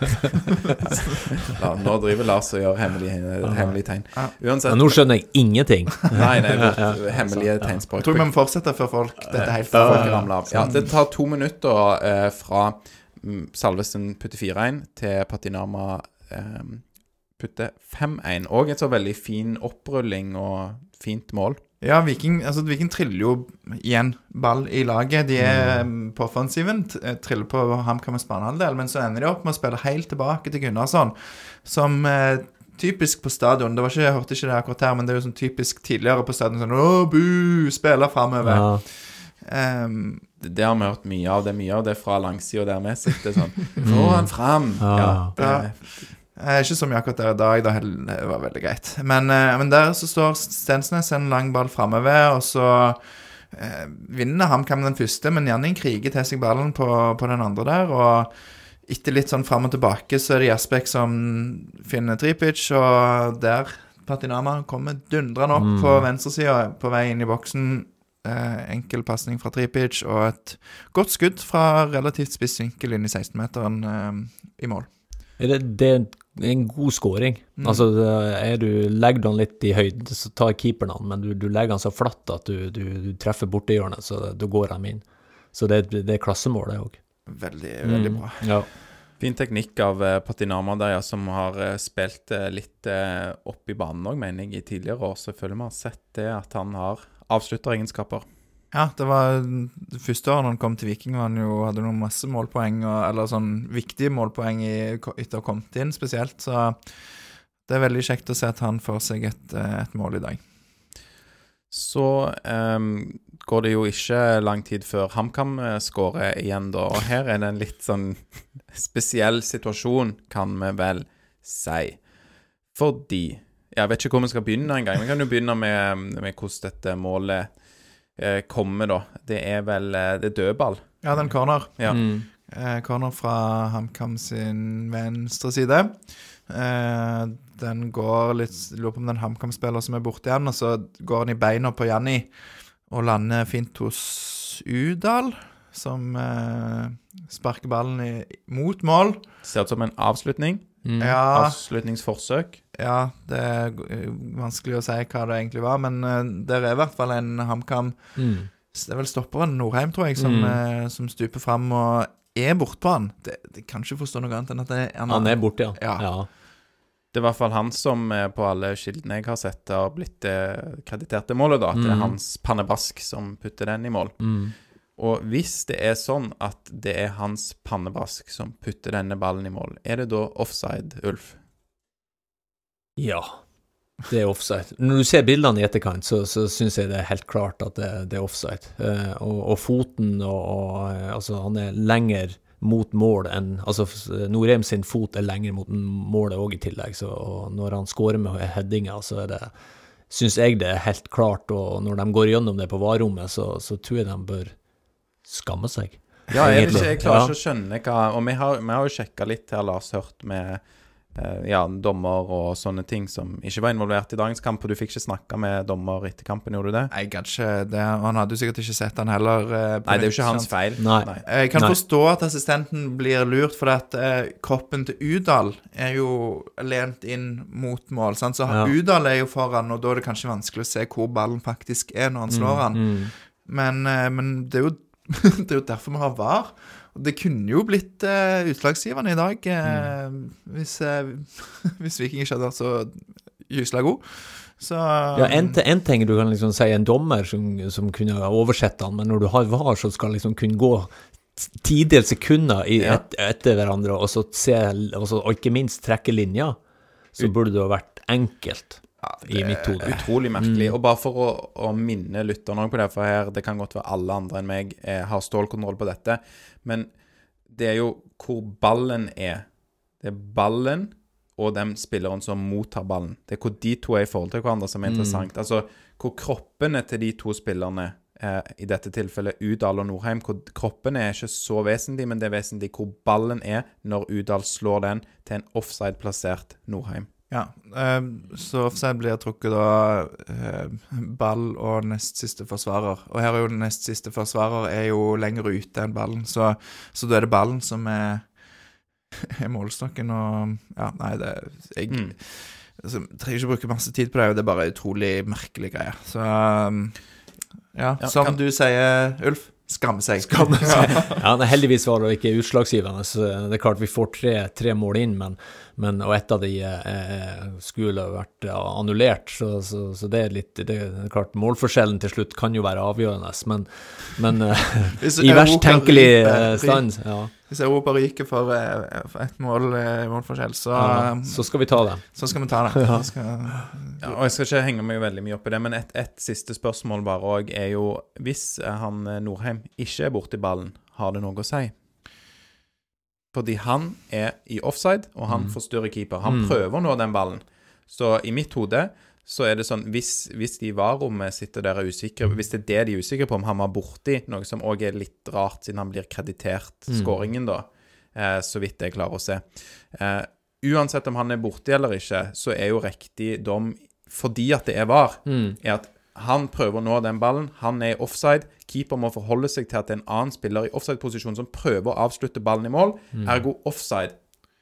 La, Nå driver Lars og gjør hemmelige, hemmelig tegn. Uansett Ja, nå skjønner jeg ingenting. Nei, nei, hemmelige tegnspråk. Jeg tror vi må fortsette før folk Dette er helt Før folk ramler av. Ja, det tar to minutter eh, fra mm, Salvesen putter 4-1 til Patinama eh, putter 5-1. Og et så veldig fin opprulling og fint mål. Ja, Viking, altså, Viking triller jo igjen ball i laget. De er mm. på offensiven, eh, triller på HamKam med banehalvdel, men så ender de opp med å spille helt tilbake til Gunnarsson, som eh, typisk på stadion. Det var ikke, Jeg hørte ikke det akkurat her, men det er jo sånn typisk tidligere på stadion sånn Å, bu! Spiller framover. Ja. Um, Det, det har vi hørt mye av. Det er mye av det fra langsida der vi sitter sånn Få han fram! Ja. Ja, Ikke så mye akkurat der i dag, da det var veldig greit. Men, eh, men der så står Stensnes en lang ball framover, og så eh, vinner HamKam den første, men Janning kriger til seg ballen på, på den andre der, og etter litt sånn fram og tilbake så er det Jasbekk som finner Tripic, og der Patinama kommer dundrende opp på venstresida på vei inn i boksen. Eh, enkel pasning fra Tripic og et godt skudd fra relativt spiss vinkel inn i 16-meteren eh, i mål. Er det, det er en god scoring. Mm. Altså, er du legger den litt i høyden, så tar keeperen han, men du, du legger den så flatt at du, du, du treffer bortehjørnet, så da går han inn. Så det, det er klassemål, det òg. Veldig, Mm. veldig bra. Ja. fin teknikk av eh, Patinama der, ja, som har eh, spilt eh, litt opp i banen òg, mener jeg, i tidligere år. Så jeg føler vi har sett det at han har avslutteregenskaper. Ja, det var det første året han kom til Viking, var han jo, hadde noen masse målpoeng, og, eller sånn viktige målpoeng i, etter å ha kommet inn spesielt. Så det er veldig kjekt å se at han får seg et, eh, et mål i dag. Så um, går det jo ikke lang tid før HamKam eh, skårer igjen, da. Og her er det en litt sånn spesiell situasjon, kan vi vel si. Fordi Jeg vet ikke hvor vi skal begynne engang. Vi kan jo begynne med, med hvordan dette målet kommer, da. Det er vel eh, Det er dødball. Ja, den corner. Ja. Mm. Eh, corner fra HamKam sin venstre side. Eh, den går litt Lurer på om det er en HamKam-spiller som er borte igjen, og så går den i beina på Janni og lander fint hos Udal, som eh, sparker ballen i, mot mål. Ser ut som en avslutning. Mm. Ja, Avslutningsforsøk. ja, det er vanskelig å si hva det egentlig var, men uh, der er i hvert fall en HamKam Mm. Det er vel stopperen Norheim, tror jeg, som, Mm. uh, som stuper fram og er bortpå han. Det, det kan ikke forstå noe annet enn at det, han, Han er borte, ja. Ja. ja. Det er i hvert fall han som eh, på alle kildene jeg har sett, har blitt eh, kreditert det målet, da. At det er Mm. hans pannebrask som putter den i mål. Mm. Og hvis det er sånn at det er hans pannebask som putter denne ballen i mål, er det da offside, Ulf? Ja, det er offside. Når du ser bildene i etterkant, så, så syns jeg det er helt klart at det, det er offside. Eh, og, og foten og, og eh, Altså, han er lenger mot mål enn Altså, Norheim sin fot er lenger mot målet òg, i tillegg. Så når han skårer med headinga, så er det Syns jeg det er helt klart, og når de går gjennom det på varerommet, så, så tror jeg de bør skamme seg. Ja, jeg, ikke, jeg klarer Ja. ikke å skjønne hva Og vi har, vi har jo sjekka litt her, Lars, hørt med eh, ja, dommer og sånne ting som ikke var involvert i dagens kamp. Og du fikk ikke snakka med dommer etter kampen, gjorde du det? Jeg gadd ikke det. og Han hadde jo sikkert ikke sett han heller. eh, Nei, det er jo ikke hans sant? feil. Nei. Jeg kan Nei. forstå at assistenten blir lurt, for at eh, kroppen til Udal er jo lent inn mot mål. Sant? Så Ja. Udal er jo foran, og da er det kanskje vanskelig å se hvor ballen faktisk er når han slår han. Mm. Men, eh, men det, er jo, det er jo derfor vi har VAR. Det kunne jo blitt eh, utslagsgivende i dag eh, hvis, eh, hvis Viking ikke hadde vært så gysla god. Så Ja, en, en ting du kan liksom si en dommer som, som kunne oversette oversett han, men når du har VAR, så skal liksom kunne gå tidels sekunder i, Ja. et, etter hverandre, og så se, og, så, og ikke minst trekke linjer, så burde det ha vært enkelt i mitt hode. Utrolig merkelig. Mm. Og bare for å, å minne lytterne på det, for her det kan godt være alle andre enn meg eh, har stålkontroll på dette, men det er jo hvor ballen er. Det er ballen og den spilleren som mottar ballen. Det er hvor de to er i forhold til hverandre som er interessant. Altså hvor kroppene til de to spillerne, eh, i dette tilfellet Udal og Norheim, hvor kroppene er ikke så vesentlig, men det er vesentlig hvor ballen er når Udal slår den til en offside-plassert Norheim. Ja, eh, så offside blir trukket da eh, ball og nest siste forsvarer. Og her er jo nest siste forsvarer er jo lenger ute enn ballen, så, så da er det ballen som er, er målstokken, og ja, nei, det Jeg Mm. altså, trenger ikke bruke masse tid på det, det er bare utrolig merkelig greie. Så um, ja, Ja, som kan- du sier, Ulf, skamme seg. Ja, nei, heldigvis var det ikke utslagsgivende. Så det er klart vi får tre, tre mål inn, men, men, og ett av de eh, skulle vært eh, annullert. Så, så, så det er litt det er klart Målforskjellen til slutt kan jo være avgjørende, men, men eh, i verst tenkelig eh, stand, ja, Hvis Europa ryker for, eh, for ett mål, i målforskjell, så, ja, um, så skal vi ta det. så skal vi ta det. Ja. skal, Ja, og Jeg skal ikke henge meg veldig mye opp i det, men et, et siste spørsmål bare òg er jo Hvis eh, han eh, Norheim ikke er borti ballen, har det noe å si? Fordi han er i offside, og han Mm. forstyrrer keeper. Han Mm. prøver å nå den ballen. Så i mitt hode så er det sånn Hvis, hvis de i VAR-rommet sitter der og er usikre Hvis det er det de er usikre på, om han var borti noe som òg er litt rart, siden han blir kreditert Mm. skåringen, da, eh, så vidt jeg klarer å se. Eh, uansett om han er borti eller ikke, så er jo riktig dom fordi at det er VAR, Mm. er at han prøver å nå den ballen. Han er i offside. Keeper må forholde seg til at det er en annen spiller i offside-posisjon som prøver å avslutte ballen i mål. Ergo offside.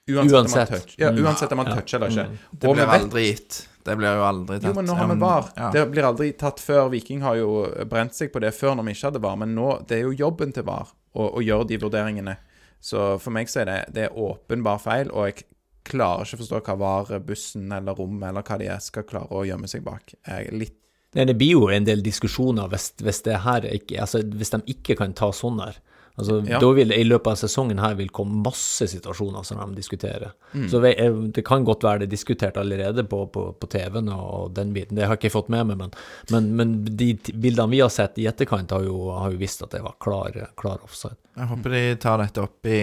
Uansett, Uansett. om man, touch, ja, Mm. uansett om man Ja. toucher eller ikke. det blir aldri gitt. Det blir jo aldri tatt. jo, men nå har vi VAR. ja. Det blir aldri tatt før. Viking har jo brent seg på det før når vi ikke hadde VAR, men nå, det er jo jobben til VAR å, å gjøre de vurderingene. Så for meg så er det, det er åpenbar feil, og jeg klarer ikke å forstå hva VAR-bussen eller rommet eller hva de er, skal klare å gjemme seg bak. Jeg er litt Nei, det blir jo en del diskusjoner hvis, hvis det her ikke Altså, hvis de ikke kan ta sånn her. Altså, Ja. da vil, I løpet av sesongen her vil komme masse situasjoner som de diskuterer. Mm. Så eh, det kan godt være det er diskutert allerede på, på, på TV-en og den biten. Det har jeg ikke fått med meg, men, men, men de bildene vi har sett i etterkant, har jo, har jo visst at det var klar, klar offside. Jeg håper de tar dette opp i,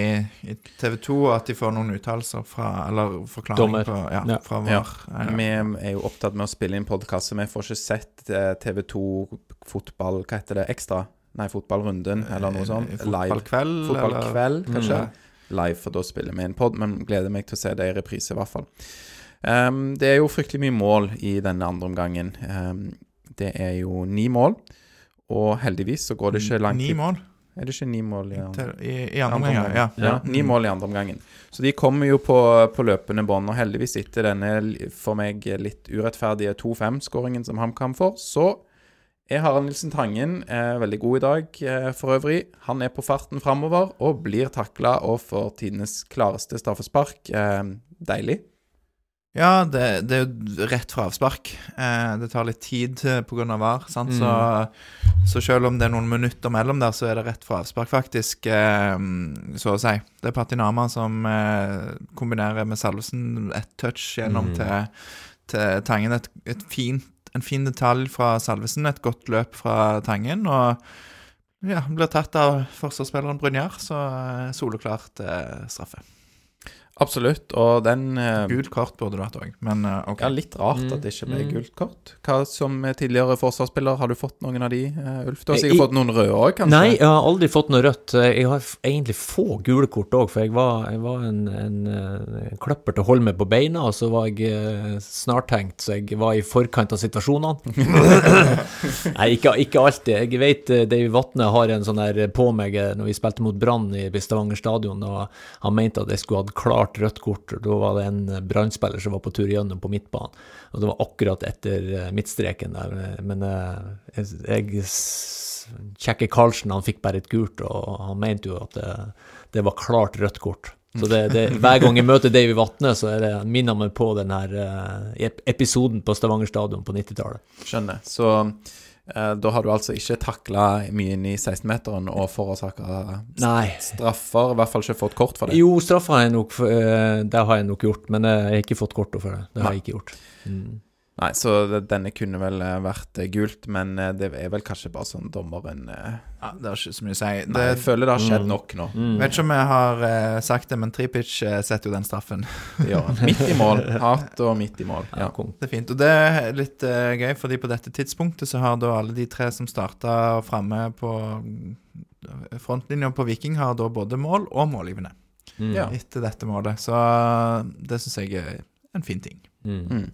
i TV 2, og at de får noen uttalelser fra Eller forklaring på Ja, Ja. fra. VAR. Ja. Vi er jo opptatt med å spille inn podkast, så vi får ikke sett eh, TV2 fotball Hva heter det? Ekstra? Nei, Fotballrunden, eller noe sånt. Eh, Live. Fotballkveld, Fotballkveld, kanskje. Mm. Live, for da spiller vi inn pod, men gleder meg til å se det i reprise, i hvert fall. Um, det er jo fryktelig mye mål i denne andre omgangen. Um, det er jo ni mål, og heldigvis så går det ikke langt. Ni mål. Er det ikke ni mål i andre? I, i andre omgang, ja. Ja, Ni Mm. mål i andre omgangen. Så de kommer jo på, på løpende bånd, og heldigvis etter denne for meg litt urettferdige 2-5-skåringen som HamKam får, så er har Nilsen Tangen er veldig god i dag eh, for øvrig. Han er på farten framover og blir takla og får tidenes klareste straffespark. Eh, deilig. Ja, det, det er jo rett fra avspark. Eh, det tar litt tid pga. VAR. Sant? Så, så selv om det er noen minutter mellom der, så er det rett fra avspark, faktisk. Eh, så å si. Det er Patinama som eh, kombinerer med Salvesen et touch gjennom Mm. til, til Tangen. Et, et fint, en fin detalj fra Salvesen, et godt løp fra Tangen. Og ja, blir tatt av forsvarsspilleren Brynjar, så eh, soleklart eh, straffe. Absolutt. Og den eh, Gult kort burde du hatt òg, men eh, OK. Ja, litt rart Mm, at det ikke ble mm. gult kort. Hva Som tidligere forsvarsspiller, har du fått noen av de, eh, Ulf? Du har Eh, sikkert Jeg- fått noen røde òg, kanskje? Nei, jeg har aldri fått noe rødt. Jeg har f- egentlig få gule kort òg, for jeg var, jeg var en, en, eh, en kløpper til å holde meg på beina, og så var jeg eh, snartenkt, så jeg var i forkant av situasjonene. Nei, ikke, ikke alltid. Jeg vet eh, Davy Vatne har en sånn der på meg eh, når vi spilte mot Brann i Stavanger stadion, og han mente at jeg skulle hatt klart rødt kort. og Da var det en Brann-spiller som var på tur gjennom på midtbanen, og det var akkurat etter eh, midtstreken der. Men eh, jeg, jeg Kjekke Karlsen han fikk bare et gult, og han mente jo at det, det var klart rødt kort. Så det, det, hver gang jeg møter Davy Vatne, så er det, minner meg på den her eh, episoden på Stavanger stadion på 90-tallet. Skjønner. Så da har du altså ikke takla mye inn i 16-meteren og forårsaka straffer, i hvert fall ikke fått kort for det. Jo, straffer har jeg nok eh, Det har jeg nok gjort, men eh, jeg har ikke fått kortet for det. Det har Nei. jeg ikke gjort. Mm. Nei, så denne kunne vel eh, vært eh, gult, men eh, det er vel kanskje bare sånn dommeren eh, Ja, det har ikke så mye å si. Nei, Det, jeg føler det har skjedd Mm. nok nå. Mm. vet ikke om jeg har eh, sagt det, men Tripic setter jo den straffen. ja. Midt i mål. Hat og midt i mål. Ja, Ja. Det er fint. Og det er litt eh, gøy, fordi på dette tidspunktet så har da alle de tre som starta framme på mm, frontlinja på Viking, har da både mål og målgivende Mm. Etter dette målet. Så det syns jeg er en fin ting. Mm.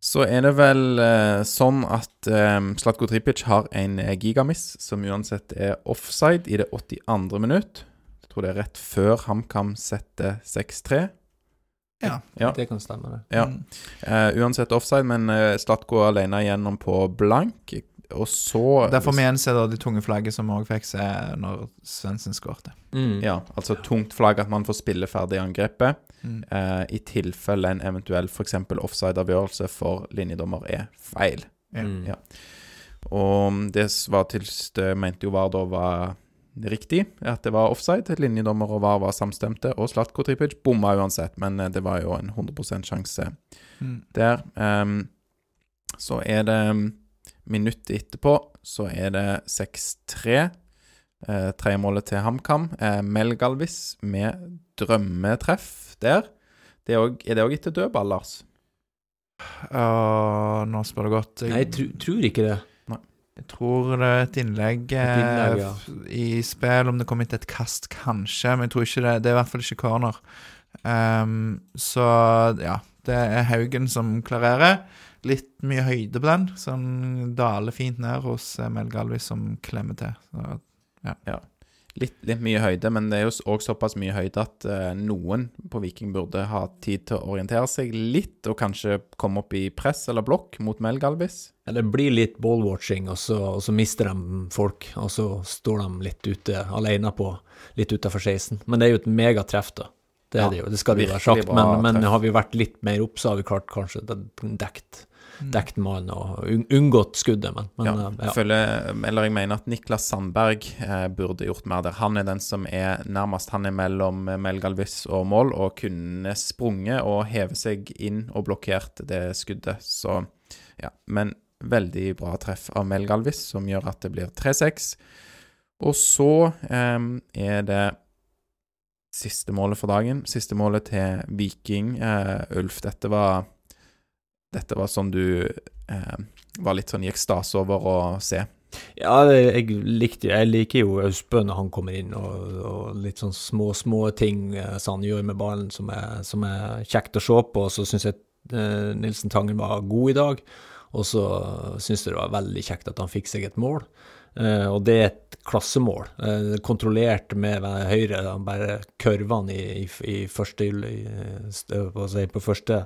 Så er det vel eh, sånn at eh, Slatko Tripic har en eh, gigamiss som uansett er offside i det 82. minutt. Jeg tror det er rett før HamKam setter 6-3. Ja. Ja. Det kan stemme, det. Ja. Mm. Eh, uansett offside, men uh, Slatko alene igjennom på blank. Og så Derfor vi igjen ser da de tunge flagget som vi òg fikk se når Svendsen skårte. Mm. Ja, altså tungt flagg at man får spille ferdig angrepet. Mm. Uh, I tilfelle en eventuell f.eks. offside-avgjørelse for linjedommer er feil. Mm. Ja. Og det var til det mente jo VAR da var riktig, at det var offside. Linjedommer og VAR var samstemte, og Slatko Tripic bomma uansett, men eh, det var jo en 100 sjanse Mm. der. Um, så er det minuttet etterpå, så er det 6-3. Uh, Tredjemålet til HamKam. Uh, Melgalvis med drømmetreff der. Det er, også, er det òg etter dødball, Lars? Uh, nå spør du godt. Nei, jeg tr tror ikke det. Jeg tror det er et innlegg, eh, Et innlegg, ja. i spill, om det kom hit et kast, kanskje, men jeg tror ikke det. Det er i hvert fall ikke corner. Um, så ja, det er Haugen som klarerer. Litt mye høyde på den, Sånn daler fint ned hos eh, Mel Galvis, som klemmer til. Så, Litt, litt mye høyde, men det er jo òg såpass mye høyde at eh, noen på Viking burde ha tid til å orientere seg litt, og kanskje komme opp i press eller blokk mot Melgalvis. Ja, det blir litt ballwatching, og så, og så mister de folk, og så står de litt ute alene på litt utafor 16. Men det er jo et megatreff, da. Det Ja, det det skal det jo være sagt. Men, men har vi vært litt mer opp, så har vi klart kanskje det- dekt, Mm. mannen og unngått skuddet, men, men ja, eh, jeg føler, eller jeg mener at Niklas Sandberg eh, burde gjort mer der. Han er den som er nærmest. Han er mellom Mel Galvis og mål, og kunne sprunget og heve seg inn og blokkert det skuddet. Så ja, men veldig bra treff av Mel Galvis, som gjør at det blir 3-6. Og så eh, er det siste målet for dagen. Siste målet til Viking. Eh, Ulf, dette var Dette var sånn du eh, var litt sånn i ekstase over å se. Ja, jeg, likte, jeg liker jo Austbø når han kommer inn, og, og litt sånn små, små ting eh, som han gjør med ballen som er, som er kjekt å se på. Og så syns jeg eh, Nilsen Tangen var god i dag, og så syns jeg det var veldig kjekt at han fikk seg et mål. Eh, og det er et klassemål. Eh, kontrollert med høyre, bare kurvene i, i, i første i, på, på første,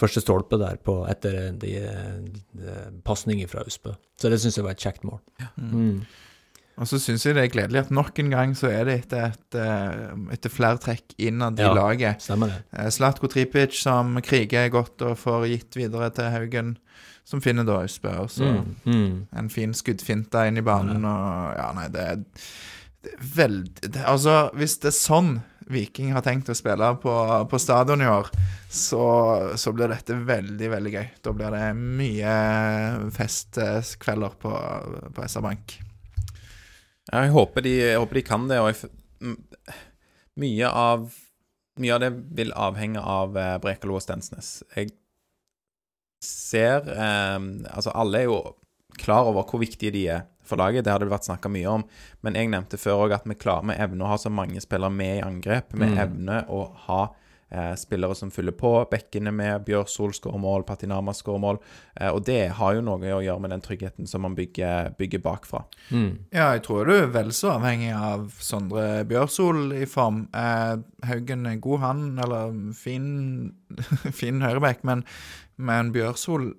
første stolpe der på, etter de, de, pasning fra Austbø. Så det syns jeg var et kjekt mål. Mm. Og så syns jeg det er gledelig at nok en gang så er det etter, et, eh, etter flere trekk innad i Ja. laget. Stemmer det. Eh, Slatko Tripic som kriger godt og får gitt videre til Haugen, som finner da Østbø. Og så Mm. Mm. en fin skuddfinte inn i banen, og ja, nei, det er, det er veldig det, Altså, hvis det er sånn Viking har tenkt å spille på, på stadion i år, så, så blir dette veldig, veldig gøy. Da blir det mye festkvelder på, på SR Bank. Jeg håper de, jeg håper de kan det, og jeg, mye av Mye av det vil avhenge av eh, Brekalo og Stensnes. Jeg ser eh, Altså, alle er jo klar over hvor viktige de er for laget, det hadde det vært snakka mye om. Men jeg nevnte før òg at vi klarer med evne å ha så mange spillere med i angrep. Med Mm. evne å ha eh, spillere som fyller på. Bekkene med Bjørsol skårer mål, Patinama skårer mål. Eh, og det har jo noe å gjøre med den tryggheten som man bygger, bygger bakfra. Mm. Ja, jeg tror du er vel så avhengig av Sondre Bjørsol i form. Eh, Haugen er god, han, eller fin, fin høyreback, men, men Bjørsol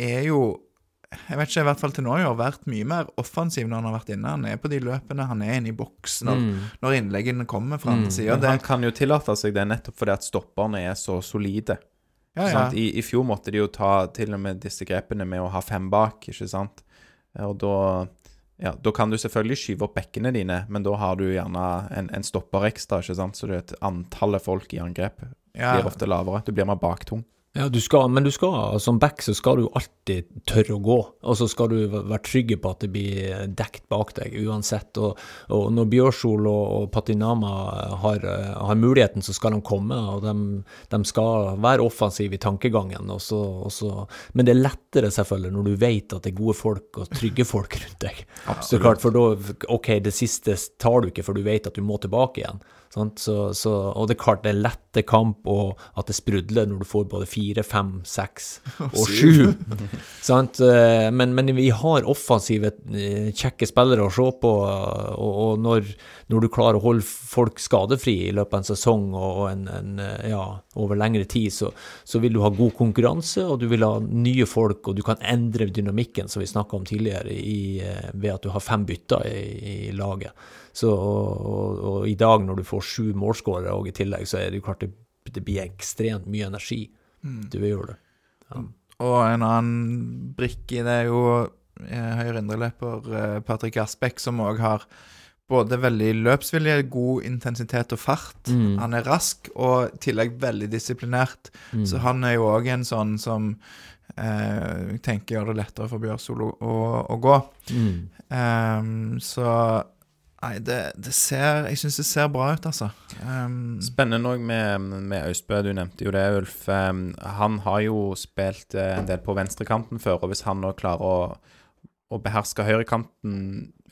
er jo jeg vet ikke, i hvert fall til nå i år, vært mye mer offensiv når han har vært inne. Han er på de løpene, han er inne i boks når, Mm. når innleggene kommer fra andre sida. Han kan jo tillate seg det nettopp fordi at stopperne er så solide. Ja, ja. I, I fjor måtte de jo ta til og med disse grepene med å ha fem bak, ikke sant. Og da ja, Da kan du selvfølgelig skyve opp bekkene dine, men da har du gjerne en, en stopper ekstra, ikke sant. Så det er et antallet folk i angrep blir ofte lavere. Du blir mer baktung. Ja, du skal, men du skal, som back så skal du alltid tørre å gå, og så skal du være trygge på at det blir dekt bak deg uansett. Og, og når Bjørsol og, og Patinama har, har muligheten, så skal de komme, og de, de skal være offensive i tankegangen. Og så, og så, men det er lettere selvfølgelig når du vet at det er gode folk og trygge folk rundt deg. Så klart, for da, ok, det siste tar du ikke, for du vet at du må tilbake igjen. Sant? Så, så, og det er klart det er lette kamp, og at det sprudler når du får både fire, fem, seks og sju. Sant? Eh, Men, men vi har offensive, eh, kjekke spillere å se på, og, og når, når du klarer å holde folk skadefri i løpet av en sesong og, en, en, eh, ja, over lengre tid, så, så vil du ha god konkurranse, og du vil ha nye folk, og du kan endre dynamikken, som vi snakka om tidligere, i, ved at du har fem bytter i, i laget. Så, og, og, og i dag, når du får sju målskårere og i tillegg, så er det jo klart det, det blir ekstremt mye energi. Du gjør det. Og en annen brikke i det er jo eh, høyre indreløper eh, Patrick Aspek, som òg har både veldig løpsvilje, god intensitet og fart. Mm. Han er rask og i tillegg veldig disiplinert. Mm. Så han er jo òg en sånn som eh, tenker gjør det lettere for Bjørn å, å, å gå. Mm. Um, så Nei, det, det ser Jeg syns det ser bra ut, altså. Um, Spennende òg med, med Austbø, du nevnte jo det, Ulf. Um, Han har jo spilt uh, en del på venstrekanten før, og hvis han nå klarer å, å beherske høyrekanten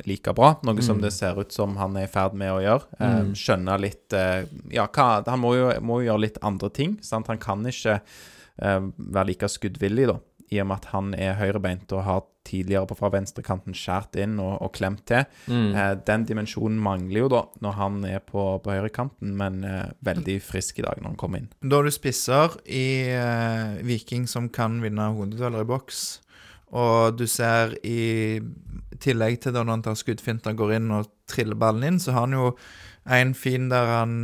like bra, noe som Mm. det ser ut som han er i ferd med å gjøre, um, Mm. skjønne litt uh, Ja, hva, han må jo, må jo gjøre litt andre ting, sant. Han kan ikke uh, være like skuddvillig, da, i og med at han er høyrebeint og har tidligere på fra venstrekanten skjært inn og, og klemt til. Mm. Eh, den dimensjonen mangler jo da når han er på, på høyrekanten, men eh, veldig frisk i dag når han kommer inn. Da har du spisser i eh, Viking som kan vinne hodedueller i boks, og du ser i tillegg til da når han tar skuddfinter, går inn og triller ballen inn, så har han jo en fin der han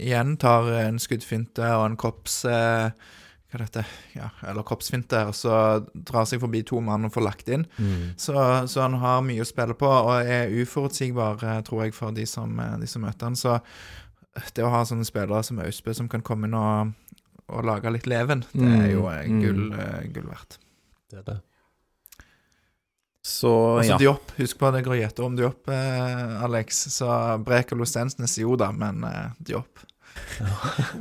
igjen tar en skuddfinte og en kropps... Eh, hva er dette? Ja, eller kroppsfinte, og så drar seg forbi to mann og får lagt inn. Mm. Så, så han har mye å spille på, og er uforutsigbar, eh, tror jeg, for de som, eh, de som møter han. Så det å ha sånne spillere som Austbø, som kan komme inn og, og lage litt leven, det er jo eh, Mm, mm. gull, eh, gull verdt. Det er det. Så Og ja. Diop. Husk på det går gjette om Diop, eh, Alex. Så Brekalo Stensnes, jo da, men eh, Diop.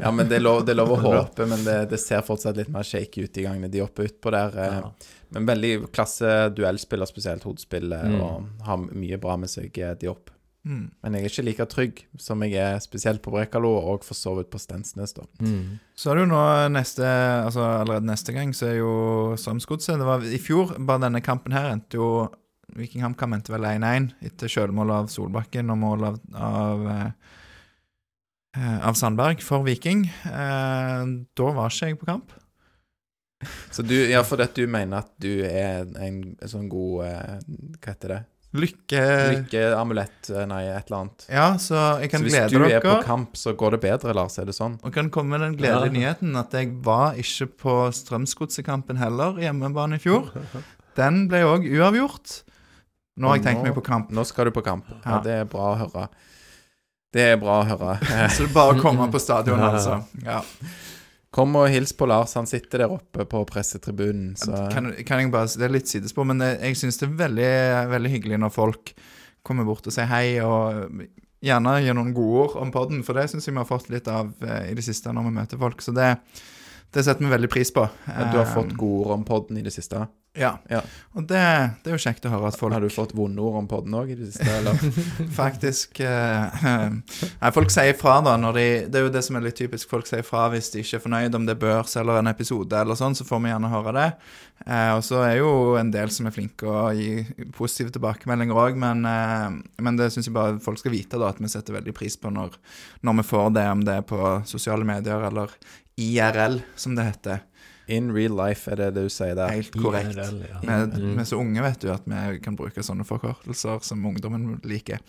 Ja, men det er lov, det er lov å håpe, men det, det ser fortsatt litt mer shaky ut i gangene de oppe utpå der. eh, Ja. Men veldig klasse duellspiller, spesielt hodespill, eh, Mm. og har mye bra med seg, eh, de opp. Mm. Men jeg er ikke like trygg som jeg er spesielt på Brekalo, og for så vidt på Stensnes, da. Mm. Så er det jo nå neste Altså allerede neste gang så er jo Strømsgodset Det var i fjor, bare denne kampen her endte jo Viking HamKam endte vel 1-1 etter selvmål av Solbakken og mål av, av, eh, av Sandberg for Viking. Eh, da var ikke jeg på kamp. Så du, ja, for at du mener at du er en, en sånn god eh, Hva heter det? Lykke Lykkeamulett, eh, nei, et eller annet. Ja, så jeg kan Så hvis du er på kamp, så går det bedre, Lars? Er det sånn? Og kan komme med den gledelige Ja. nyheten at jeg var ikke på Strømsgodsekampen heller, hjemmebane i fjor. Den ble òg uavgjort. Nå har jeg tenkt meg på kamp. Nå skal du på kamp. Ja, Ja. Det er bra å høre. Det er bra å høre. Eh, Så det er bare å komme på stadion, altså. Ja. Kom og hils på Lars. Han sitter der oppe på pressetribunen. Så Kan, kan jeg bare, Det er litt sidespor, men jeg, jeg syns det er veldig, veldig hyggelig når folk kommer bort og sier hei, og gjerne gir noen gode ord om podden, for det syns jeg vi har fått litt av eh, i det siste når vi møter folk. Så det, det setter vi veldig pris på. du har fått Eh, gode ord om podden i det siste. Ja. Ja. Og det, det er jo kjekt å høre at folk Har du fått vonde ord om podden òg i det siste, eller? faktisk eh, Nei, folk sier fra da når de Det er jo det som er litt typisk. Folk sier fra hvis de ikke er fornøyd om det er børs eller en episode eller sånn, så får vi gjerne høre det. Eh, og så er jo en del som er flinke å gi positive tilbakemeldinger òg, men, eh, men det syns jeg bare folk skal vite, da, at vi setter veldig pris på når, når vi får det, om det er på sosiale medier eller IRL, som det heter. In real life, er det det du sier der? Helt korrekt. IRL, ja. Vi er, vi er så unge, vet du, at vi kan bruke sånne forkortelser som ungdommen liker.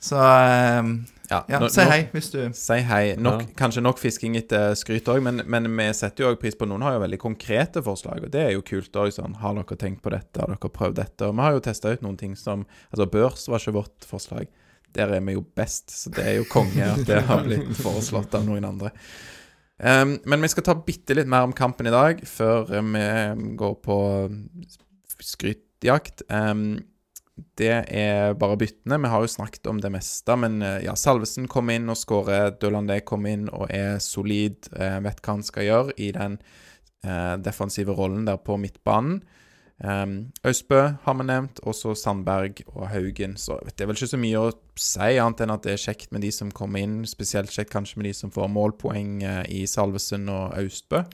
Så um, Ja, ja, si hei hvis du Si hei. Nok, Ja. Kanskje nok fisking etter skryt òg, men, men vi setter jo òg pris på Noen har jo veldig konkrete forslag, og det er jo kult òg. Sånn, har dere tenkt på dette? Har dere prøvd dette? Og vi har jo testa ut noen ting som Altså, børs var ikke vårt forslag. Der er vi jo best, så det er jo konge at det har blitt foreslått av noen andre. Um, men vi skal ta bitte litt mer om kampen i dag, før eh, vi går på skrytjakt. Um, det er bare byttene. Vi har jo snakket om det meste, men eh, ja, Salvesen kom inn og skårer. Dølandé kom inn og er solid, eh, vet hva han skal gjøre i den uh, defensive rollen der på midtbanen. Um, Østbø har vi nevnt, også Sandberg og Haugen. Så det er vel ikke så mye å si, annet enn at det er kjekt med de som kommer inn. Spesielt kjekt kanskje med de som får målpoeng eh, i Salvesen og Austbø.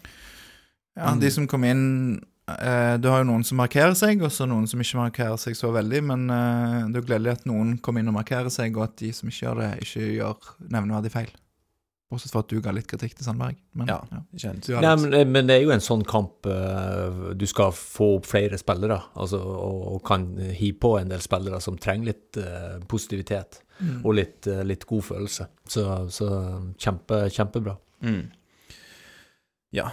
Ja, de som kom inn eh, Du har jo noen som markerer seg, og så noen som ikke markerer seg så veldig. Men eh, det er jo gledelig at noen kommer inn og markerer seg, og at de som ikke gjør det, ikke gjør nevneverdig feil. Bortsett fra at du ga litt kritikk til Sandberg. Men, Ja. ja. Nei, men, men det er jo en sånn kamp eh, du skal få opp flere spillere, altså, og, og kan hive på en del spillere som trenger litt uh, positivitet Mm. og litt, uh, litt god følelse. Så, så kjempe, kjempebra. Mm. Ja.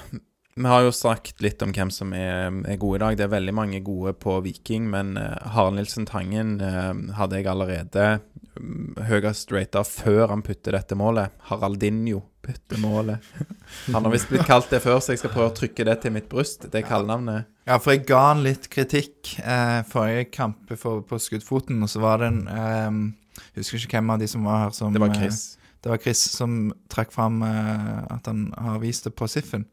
Vi har jo sagt litt om hvem som er, er gode i dag. Det er veldig mange gode på Viking, men uh, Harald Nilsen Tangen uh, hadde jeg allerede høyest rata før han putter dette målet. Haraldinho putter målet. Han har visst blitt kalt det før, så jeg skal prøve å trykke det til mitt bryst, det kallenavnet. Ja, for jeg ga han litt kritikk eh, forrige kamp for, på skuddfoten, og så var det en eh, Husker ikke hvem av de som var her som Det var eh, Chris. Det var Chris som trakk fram eh, at han har vist det på Siffen.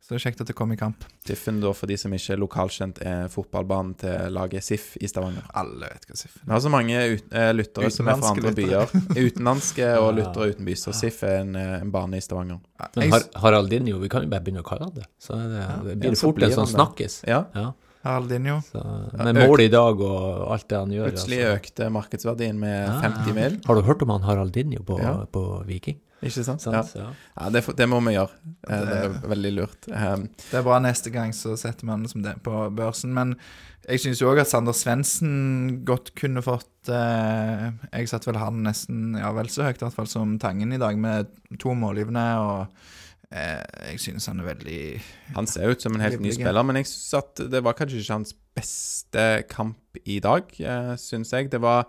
Så det er kjekt at det kom i kamp. Tiffen, da, for de som ikke er lokalkjent, er fotballbanen til laget SIF i Stavanger. Alle vet hva Siffen Vi har så mange ut, uh, lyttere som er fra andre byer. Utenlandske og Ja. lyttere uten by. Så SIF er en, eh, en bane i Stavanger. Men Har, Haraldinho, vi kan jo bare begynne å kalle det. Så er det, det blir Ja, fort en sånn snakkis. Ja. Ja, Haraldinho. så, med målet mål i dag og alt det han gjør. Plutselig altså. økte markedsverdien med Ja, 50 mil. Har du hørt om han Haraldinho på, Ja. på Viking? Ikke sant? Sant? Ja. ja det, det må vi gjøre. Eh, Det er Det- veldig lurt. Um, Det er bra neste gang, så setter man som det på børsen. Men jeg syns jo òg at Sander Svendsen godt kunne fått uh, Jeg satte vel han nesten ja, vel så høyt i hvert fall som Tangen i dag, med to målgivende. Og eh, jeg synes han er veldig han ser ut som en helt ny spiller, men jeg synes at det var kanskje ikke hans beste kamp i dag, syns jeg. Det var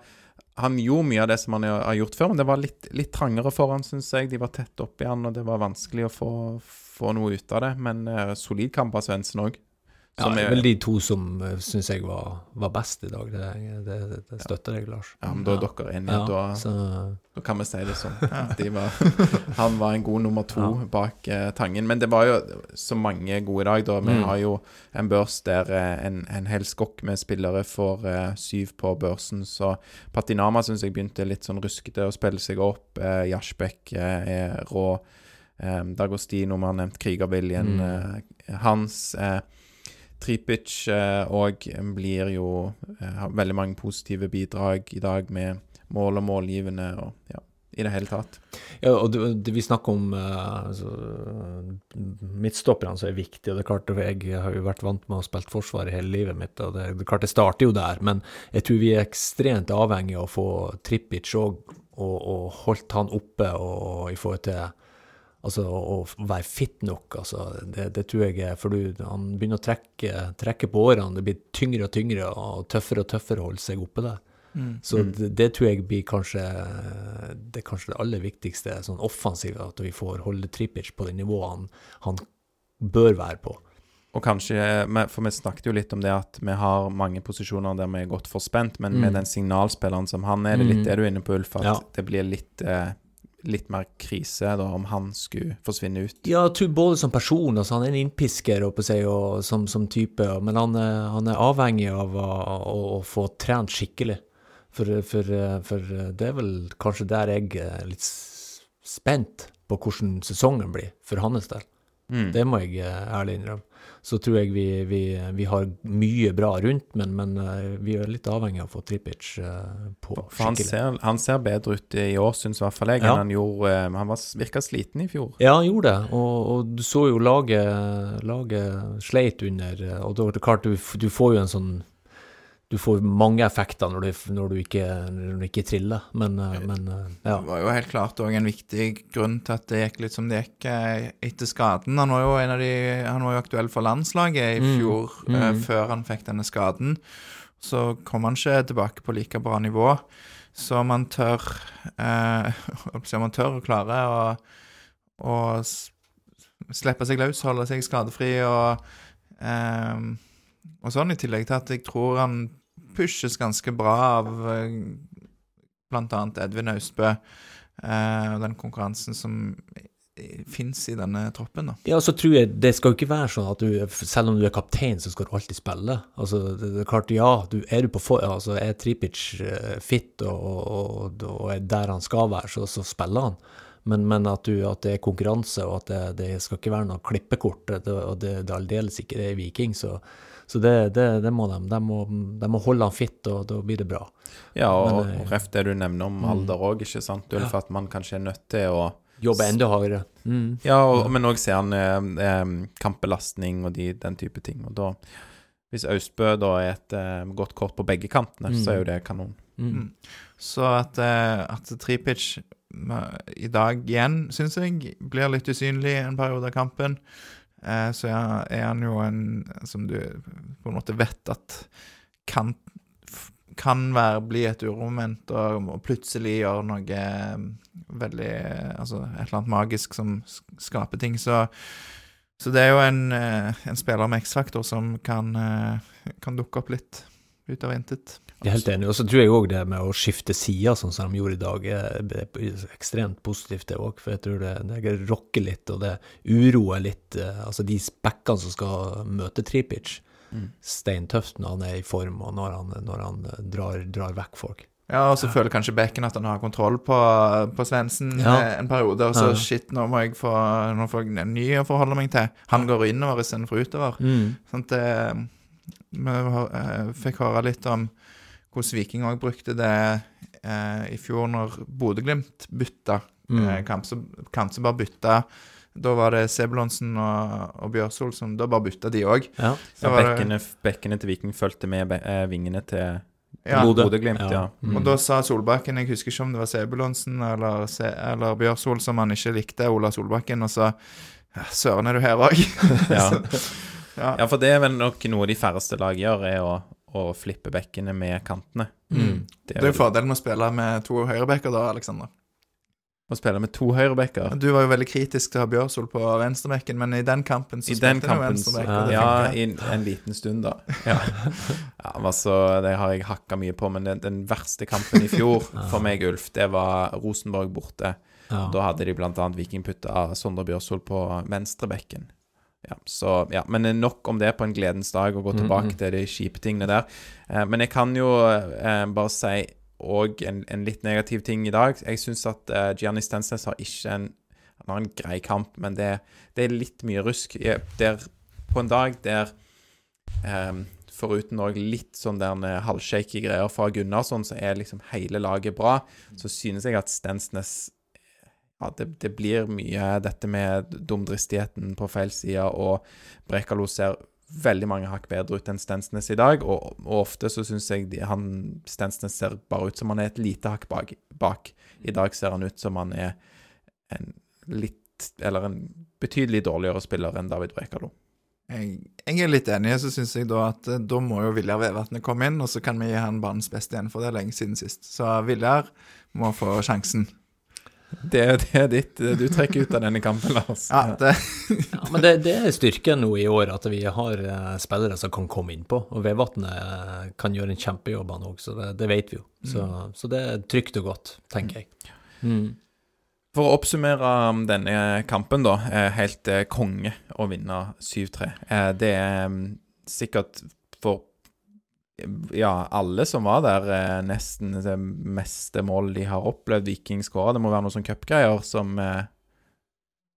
Han gjorde mye av det som han har gjort før, men det var litt, litt trangere for han, syns jeg. De var tett oppi han, og det var vanskelig å få, få noe ut av det. Men uh, solid kamp av Svendsen òg. Ja, det er vel de to som uh, syns jeg var, var best i dag. Det, det, det støtter jeg, Lars. Ja, men da er dere enige. Ja, da, så, da kan vi si det sånn. De var, han var en god nummer to Ja. bak eh, Tangen. Men det var jo så mange gode i dag, da. Vi Mm. har jo en børs der eh, en, en hel skokk med spillere får eh, syv på børsen. Så Patinama syns jeg begynte litt sånn ruskete å spille seg opp. Eh, Jarsbekk eh, er rå. Eh, Dagostino, vi har nevnt krigerviljen Mm. eh, hans. Eh, Tripic òg blir jo eh, Har veldig mange positive bidrag i dag med mål og målgivende og ja, i det hele tatt. Ja, og det, det vi snakker om eh, altså, midtstopperne som er viktige, og det er klart jeg har jo vært vant med å spille forsvar i hele livet mitt, og det, det klart det starter jo der, men jeg tror vi er ekstremt avhengig av å få Trippic og, og, og holdt han oppe og, i forhold til Altså å være fit nok, altså. Det, det tror jeg er For du, han begynner å trekke, trekke på årene. Det blir tyngre og tyngre og tøffere og tøffere å holde seg oppe der. Så det, det tror jeg blir kanskje det er kanskje det aller viktigste sånn offensive, at vi får holde Tripic på det nivået han, han bør være på. Og kanskje, For vi snakket jo litt om det at vi har mange posisjoner der vi er godt forspent, men med den signalspilleren som han er, det er litt det du er inne på, Ulf, at Ja. det blir litt, eh, litt mer krise da om han skulle forsvinne ut. Ja, jeg tror både som person, altså han er en innpisker oppe seg, og, som, som type, men han er, han er avhengig av å, å, å få trent skikkelig. For, for, for det er vel kanskje der jeg er litt spent på hvordan sesongen blir, for hans del. Det må jeg eh, ærlig innrømme. Så tror jeg vi, vi, vi har mye bra rundt, men, men eh, vi er litt avhengig av å få Trippic eh, på For han skikkelig. ser, han ser bedre ut i år, syns i hvert fall jeg, Ja. enn han gjorde eh, Han var, virka sliten i fjor. Ja, han gjorde det, og, og du så jo laget, laget sleit under, og da er det klart du, du får jo en sånn Du får mange effekter når du, når du, ikke, når du ikke triller, men, eh, men eh, ja. Det var jo helt klart òg en viktig grunn til at det gikk litt som det gikk eh, etter skaden. Han var jo en av de Han var jo aktuell for landslaget i fjor, eh, før han fikk denne skaden. Så kom han ikke tilbake på like bra nivå. Så om han tør eh, Om han tør å klare å, å slippe seg løs, holde seg skadefri og eh, og sånn, i tillegg til at jeg tror han pushes ganske bra av bl.a. blant annet Edvin Austbø, eh, og den konkurransen som fins i denne troppen, da. Ja, så tror jeg det skal jo ikke være sånn at du, selv om du er kaptein, så skal du alltid spille. Altså, det, det er klart, ja, du, er du på for, altså, er Tripic eh, fit og, og, og er der han skal være, så, så spiller han. Men, men at, du, at det er konkurranse, og at det, det skal ikke være noe klippekort, det, og det, det er aldeles ikke det er Viking, så, så det, det, det må de. De må, de må holde han fit, og da blir det bra. Ja, og, Men, eh, og ref det du nevner om alder òg, ikke sant, Du, for at man kanskje er nødt til å Jobbe enda hardere. Mm. Ja, og, men òg ser han eh, eh, kampbelastning og de, den type ting. Og da, hvis Austbø da er et eh, godt kort på begge kantene, så er jo det kanon. Mm. Så at, eh, at Tripic eh, i dag igjen, syns jeg, blir litt usynlig en periode av kampen, eh, så er, han jo en som du på en måte vet at kan, kan være, bli et uromoment og, og plutselig gjøre noe eh, veldig Altså et eller annet magisk som skaper ting. Så, så det er jo en, eh, en spiller med X-faktor som kan, eh, kan dukke opp litt ut av intet. Jeg er helt enig. Og så tror jeg òg det med å skifte side, sånn som de gjorde i dag, er ekstremt positivt, det òg. For jeg tror det, det rocker litt, og det uroer litt eh, Altså de spekkene som skal møte Tripic. Steintøft når han er i form, og når han, når han drar, drar vekk folk. Ja, og så føler kanskje Bekken at han har kontroll på, på Svendsen Ja. eh, en periode, og så Ja. shit, nå må jeg få, nå får jeg en ny å forholde meg til. Han går innover istedenfor utover. Mm. Sånn at det, vi har- eh, fikk høre litt om hvordan Viking òg brukte det eh, i fjor når Bodø-Glimt bytta Mm. eh, kamp, så, Kanskje bare bytta. Da var det Sebulonsen og, og Bjørsol som da bare bytta, de òg. Ja. Ja, det- bekkene, bekkene til Viking fulgte med be, eh, vingene til Ja. Bodø. Bodø-Glimt, ja. Mm. Og da sa Solbakken, jeg husker ikke om det var Sebulonsen eller, Se eller Bjørsol som han ikke likte, Ola Solbakken, og så «Ja, Søren, er du her òg? Ja. ja. ja, for det er vel nok noe de færreste lag gjør, er å, å flippe bekkene med kantene. Mm. Det Det er jo fordelen med å spille med to høyrebekker da, Aleksander. å spille med to høyrebekker. Du var jo veldig kritisk til å ha Bjørsol på venstrebekken, men i den kampen så I spilte du venstrebekk. og Ja, i en liten stund, da. Ja. ja altså, det har jeg hakka mye på, men den, den verste kampen i fjor for meg, Ulf, det var Rosenborg borte. Ja. Da hadde de blant annet Viking putta Sondre Bjørsol på venstrebekken. Ja, så, ja, men nok om det på en gledens dag, og gå tilbake til de kjipe tingene der. Eh, men jeg kan jo eh, bare si òg en, en litt negativ ting i dag. Jeg syns at eh, Gianni Stensnes har ikke en Han har en grei kamp, men det, det er litt mye rusk. Der, på en dag der eh, foruten òg litt sånn der halvshaky greier fra Gunnarsson, så er liksom hele laget bra, så synes jeg at Stensnes ja, det, det blir mye dette med dumdristigheten på feil side, og Brekalo ser veldig mange hakk bedre ut enn Stensnes i dag, og, og ofte så syns jeg de, han Stensnes ser bare ut som han er et lite hakk bak, bak. I dag ser han ut som han er en litt Eller en betydelig dårligere spiller enn David Brekalo. Jeg, jeg er litt enig, så syns jeg da at eh, da må jo Viljar Vevatnet komme inn, og så kan vi gi han banens beste igjen, for det er lenge siden sist. Så Viljar må få sjansen. Det, det er ditt. Du trekker ut av denne kampen, Lars. Ja, det, Ja, men det, det er styrken nå i år, at vi har eh, spillere som kan komme innpå. Og Vevatnet eh, kan gjøre en kjempejobb, han òg, så det, det vet vi jo. Så, så det er trygt og godt, tenker jeg. Mm. For å oppsummere um, denne kampen, da. er Helt eh, konge å vinne 7-3. Eh, Det er um, sikkert for ja, alle som var der, eh, nesten det meste målet de har opplevd Viking skåra. Det må være noen sånne cupgreier som eh,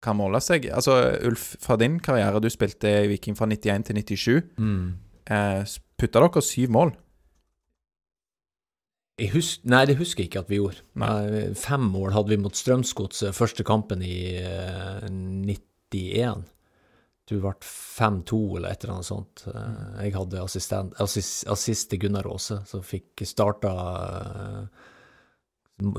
kan måle seg. Altså, Ulf, fra din karriere, du spilte i Viking fra 91 til 97. Mm. Eh, Putta dere syv mål? Jeg hus nei, det husker jeg ikke at vi gjorde. Nei. Eh, Fem mål hadde vi mot Strømsgodset første kampen i eh, 91. Du ble 5-2 eller et eller annet sånt. Eh, Jeg hadde assistent, assist, assist til Gunnar Aase, som fikk starta uh,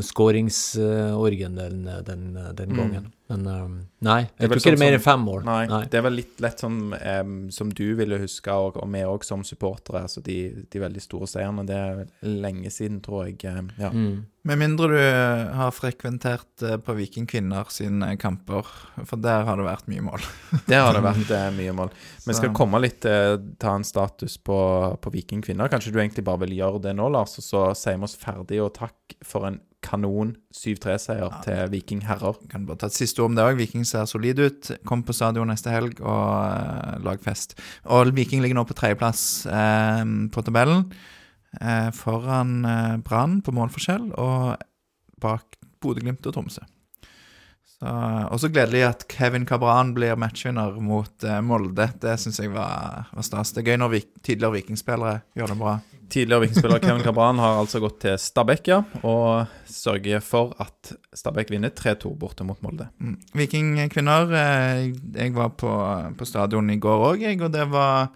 skåringsorgen den, den, den Mm. Men um, nei, jeg tror ikke det er sånn mer enn fem år. Nei, det er vel litt lett sånn um, som du ville huske, og, og vi òg som supportere. Altså de, de veldig store seierne. Det er lenge siden, tror jeg. Ja. Mm. med mindre du eh, har frekventert uh, på Viking kvinner sine kamper, for der har det vært mye mål. Der har det vært uh, mye mål. Vi skal komme litt uh, ta en status på, på Viking kvinner. Kanskje du egentlig bare vil gjøre det nå, Lars, og så sier vi oss ferdig, og takk for en kanon 7-3-seier til Viking herrer. Kan bare ta et siste ord om det òg. Viking ser solid ut. Kom på stadion neste helg og eh, lag fest. Og Viking ligger nå på tredjeplass eh, på tabellen. Eh, foran eh, Brann på målforskjell, og bak Bodø-Glimt og Tromsø. Så, også gledelig at Kevin Cabran blir matchvinner mot eh, Molde. Det syns jeg var, var stas. Det er gøy når vik tidligere Vikingspillere gjør det bra. Tidligere Viking-spiller Kevin Cabran har altså gått til Stabæk, ja, og sørger for at Stabæk vinner 3-2 borte mot Molde. Mm. Vikingkvinner eh, Jeg var på, på stadion i går òg, og det var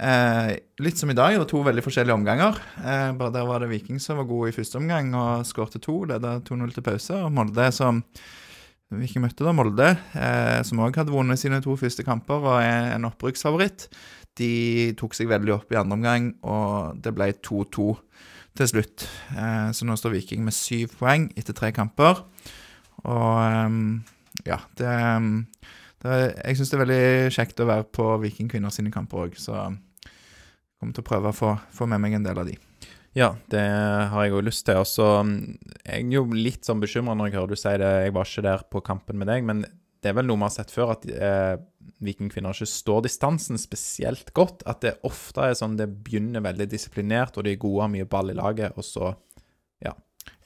eh, litt som i dag. Det var to veldig forskjellige omganger. Eh, bare Der var det Viking som var gode i første omgang og skårte to. Leda 2-0 til pause. Og Molde som Viking møtte da Molde, eh, som òg hadde vunnet sine to første kamper og er en opprykksfavoritt. De tok seg veldig opp i andre omgang, og det ble 2-2 til slutt. Eh, så nå står Viking med syv poeng etter tre kamper. Og ehm, ja, det, ehm, det Jeg syns det er veldig kjekt å være på Viking kvinner sine kamper òg, så jeg kommer til å prøve å få, få med meg en del av de. Ja, det har jeg jo lyst til. Og så er jeg jo litt sånn bekymra når jeg hører du si det. Jeg var ikke der på kampen med deg, men det er vel noe vi har sett før, at eh, vikingkvinner ikke står distansen spesielt godt. At det ofte er sånn det begynner veldig disiplinert, og de er gode, har mye ball i laget, og så ja.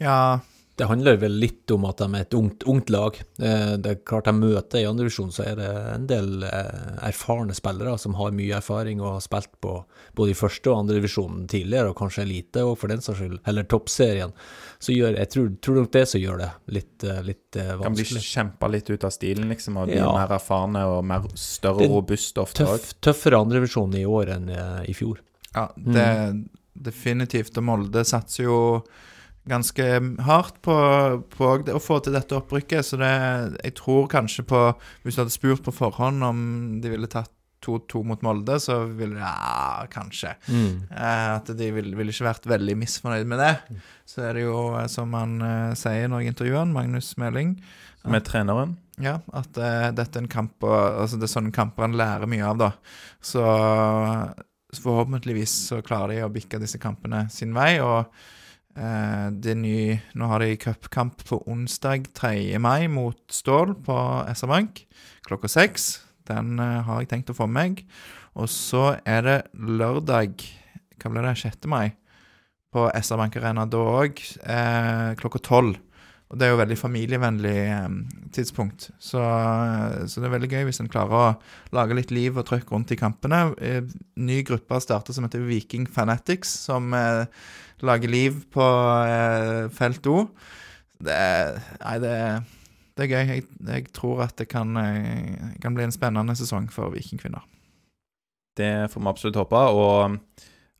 Ja, Det handler vel litt om at de er et ungt, ungt lag. Eh, Det er klart de møter i andre divisjon, så er det en del eh, erfarne spillere som har mye erfaring og har spilt på både i første og andre divisjon tidligere, og kanskje elite, og for den saks skyld, eller toppserien. Så gjør, jeg tror, tror nok det som gjør det litt, eh, litt vanskelig. kan bli kjempa litt ut av stilen, liksom, og bli Ja. mer erfarne og mer større og robuste ofte òg. Tøff, tøffere andredivisjon i år enn i fjor. ja det er definitivt. Og Molde satser jo ganske hardt på, på å få til dette opprykket, så det Jeg tror kanskje på Hvis du hadde spurt på forhånd om de ville tatt 2-2 mot Molde, så ville Ja, kanskje. Eh, at de ville ville, ikke vært veldig misfornøyd med det. Så er det jo, eh, som han eh, sier når jeg intervjuer han, Magnus Meling, Med treneren. ja, at eh, dette er en kamp altså det er sånne kamper han lærer mye av, da. Så forhåpentligvis så klarer de å bikke disse kampene sin vei. Og det er ny Nå har de cupkamp på onsdag 3. mai mot Stål på SR Bank klokka seks. Den eh, har jeg tenkt å få med meg. Og så er det lørdag Hva blir det? 6. mai? På SR Bank Arena da òg, eh, klokka tolv. Og det er jo veldig familievennlig eh, tidspunkt. Så, eh, så det er veldig gøy hvis en klarer å lage litt liv og trøkk rundt i kampene. Eh, ny gruppe starter som heter Viking Fanatics, som eh, lager liv på eh, felt O. Det Nei, det det er gøy. Jeg, jeg tror at det kan, kan bli en spennende sesong for Vikingkvinner. Det får vi absolutt håpe. Og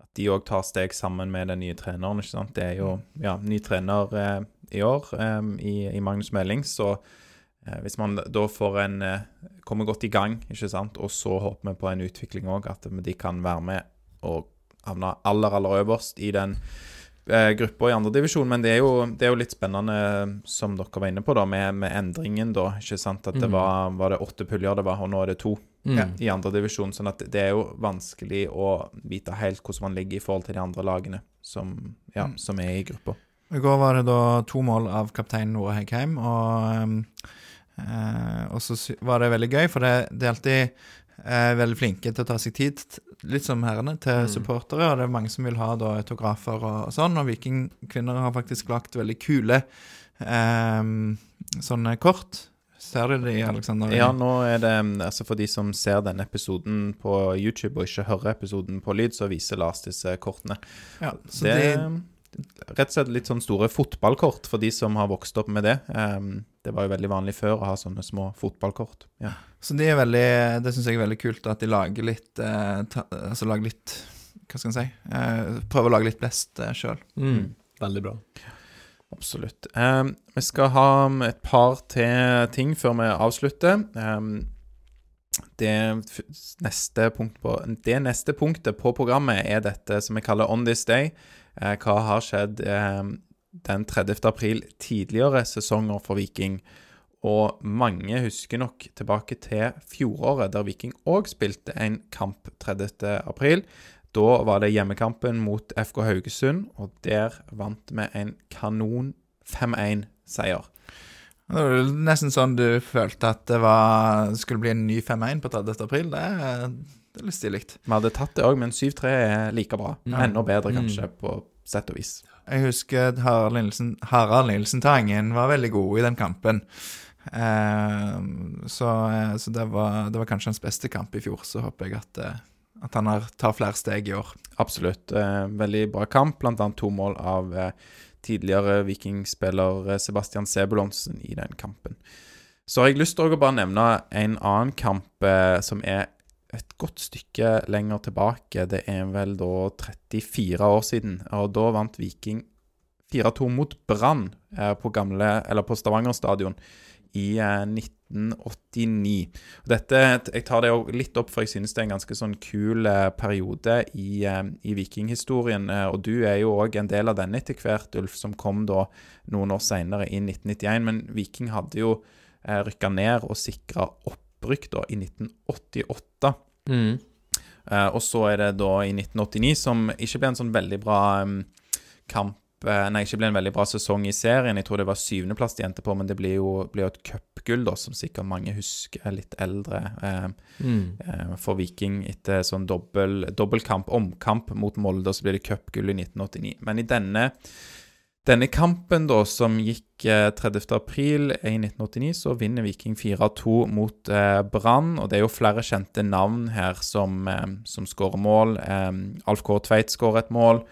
at de òg tar steg sammen med den nye treneren. ikke sant? Det er jo ja, ny trener eh, i år um, i, i Magnus Meling, så uh, hvis man da får en uh, Kommer godt i gang, ikke sant, og så håper vi på en utvikling òg, at de kan være med og havne aller, aller øverst i den eh, gruppa i andredivisjon. Men det er, jo, det er jo litt spennende, som dere var inne på, da, med, med endringen, da. Ikke sant? At det Mm. var, var det åtte puljer det var, og nå er det to Mm. Ja. i andredivisjon. Sånn at det er jo vanskelig å vite helt hvordan man ligger i forhold til de andre lagene som, ja, Mm. som er i gruppa. I går var det da to mål av kaptein Noah Heggheim, og, ehm, eh, og så var det veldig gøy, for det, det er alltid eh, veldig flinke til å ta seg tid, litt som herrene, til Mm. supportere, og det er mange som vil ha da autografer og, og sånn, og Vikingkvinner har faktisk lagt veldig kule ehm, sånne kort. Ser du det, Alexander? Ja, nå er det altså For de som ser denne episoden på YouTube og ikke hører episoden på lyd, så viser Lars disse kortene. Ja, så det de, er rett og slett litt sånn store fotballkort for de som har vokst opp med det. Ehm, det var jo veldig vanlig før å ha sånne små fotballkort. Ja. Så de er veldig Det syns jeg er veldig kult at de lager litt eh, ta, Altså lager litt Hva skal en si? Eh, prøver å lage litt best uh, sjøl. Mm. Veldig bra. Absolutt. Um, vi skal ha et par til ting før vi avslutter. Um, det, neste punkt på, det neste punktet på programmet er dette som vi kaller On This Day. Eh, hva har skjedd ehm, den 30. april tidligere sesonger for Viking? Og mange husker nok tilbake til fjoråret, der Viking òg spilte en kamp 30. april. Da var det hjemmekampen mot FK Haugesund, og der vant vi en kanon 5-1-seier. Det var nesten sånn du følte at det var, skulle bli en ny 5-1 på 30. april. Det er, det er litt stilig. Vi hadde tatt det òg, men 7-3 er like bra. Ja. Enda bedre, Mm. kanskje, på sett og vis. Jeg husker Harald Nilsen, Harald Nilsen Tangen var veldig god i den kampen. Eh, så så det, var, det var kanskje hans beste kamp i fjor. Så håper jeg at, eh, at han har, tar flere steg i år. Absolutt. Eh, veldig bra kamp, annet to mål av eh, tidligere Vikingspiller eh, Sebastian Sebulonsen i den kampen. Så har jeg lyst til å bare nevne en annen kamp eh, som er et godt stykke lenger tilbake. Det er vel da 34 år siden, og da vant Viking 4-2 mot Brann eh, på, på Stavanger stadion i eh, 1989. Dette, Jeg tar det jo litt opp, for jeg synes det er en ganske sånn kul eh, periode i, eh, i vikinghistorien. Eh, og du er jo òg en del av denne etter hvert, Ulf, som kom da noen år seinere, i 1991. Men Viking hadde jo eh, rykka ned og sikra opprykk da i 1988. Mm. Uh, og så er det da i 1989, som ikke ble en sånn veldig bra um, kamp eh, Nei, ikke ble en veldig bra sesong i serien. Jeg tror det var syvendeplass de endte på, men det blir jo, blir jo et cupgull, da, som sikkert mange husker, litt eldre, eh, Mm. eh, for Viking etter sånn dobbel, dobbeltkamp, omkamp mot Molde, og så blir det cupgull i 1989. Men i denne denne kampen da, som gikk eh, 30. april i 1989, så vinner Viking 4-2 mot eh, Brann. Og det er jo flere kjente navn her som, eh, som skårer mål. Eh, Alf K. Tveit skårer et mål.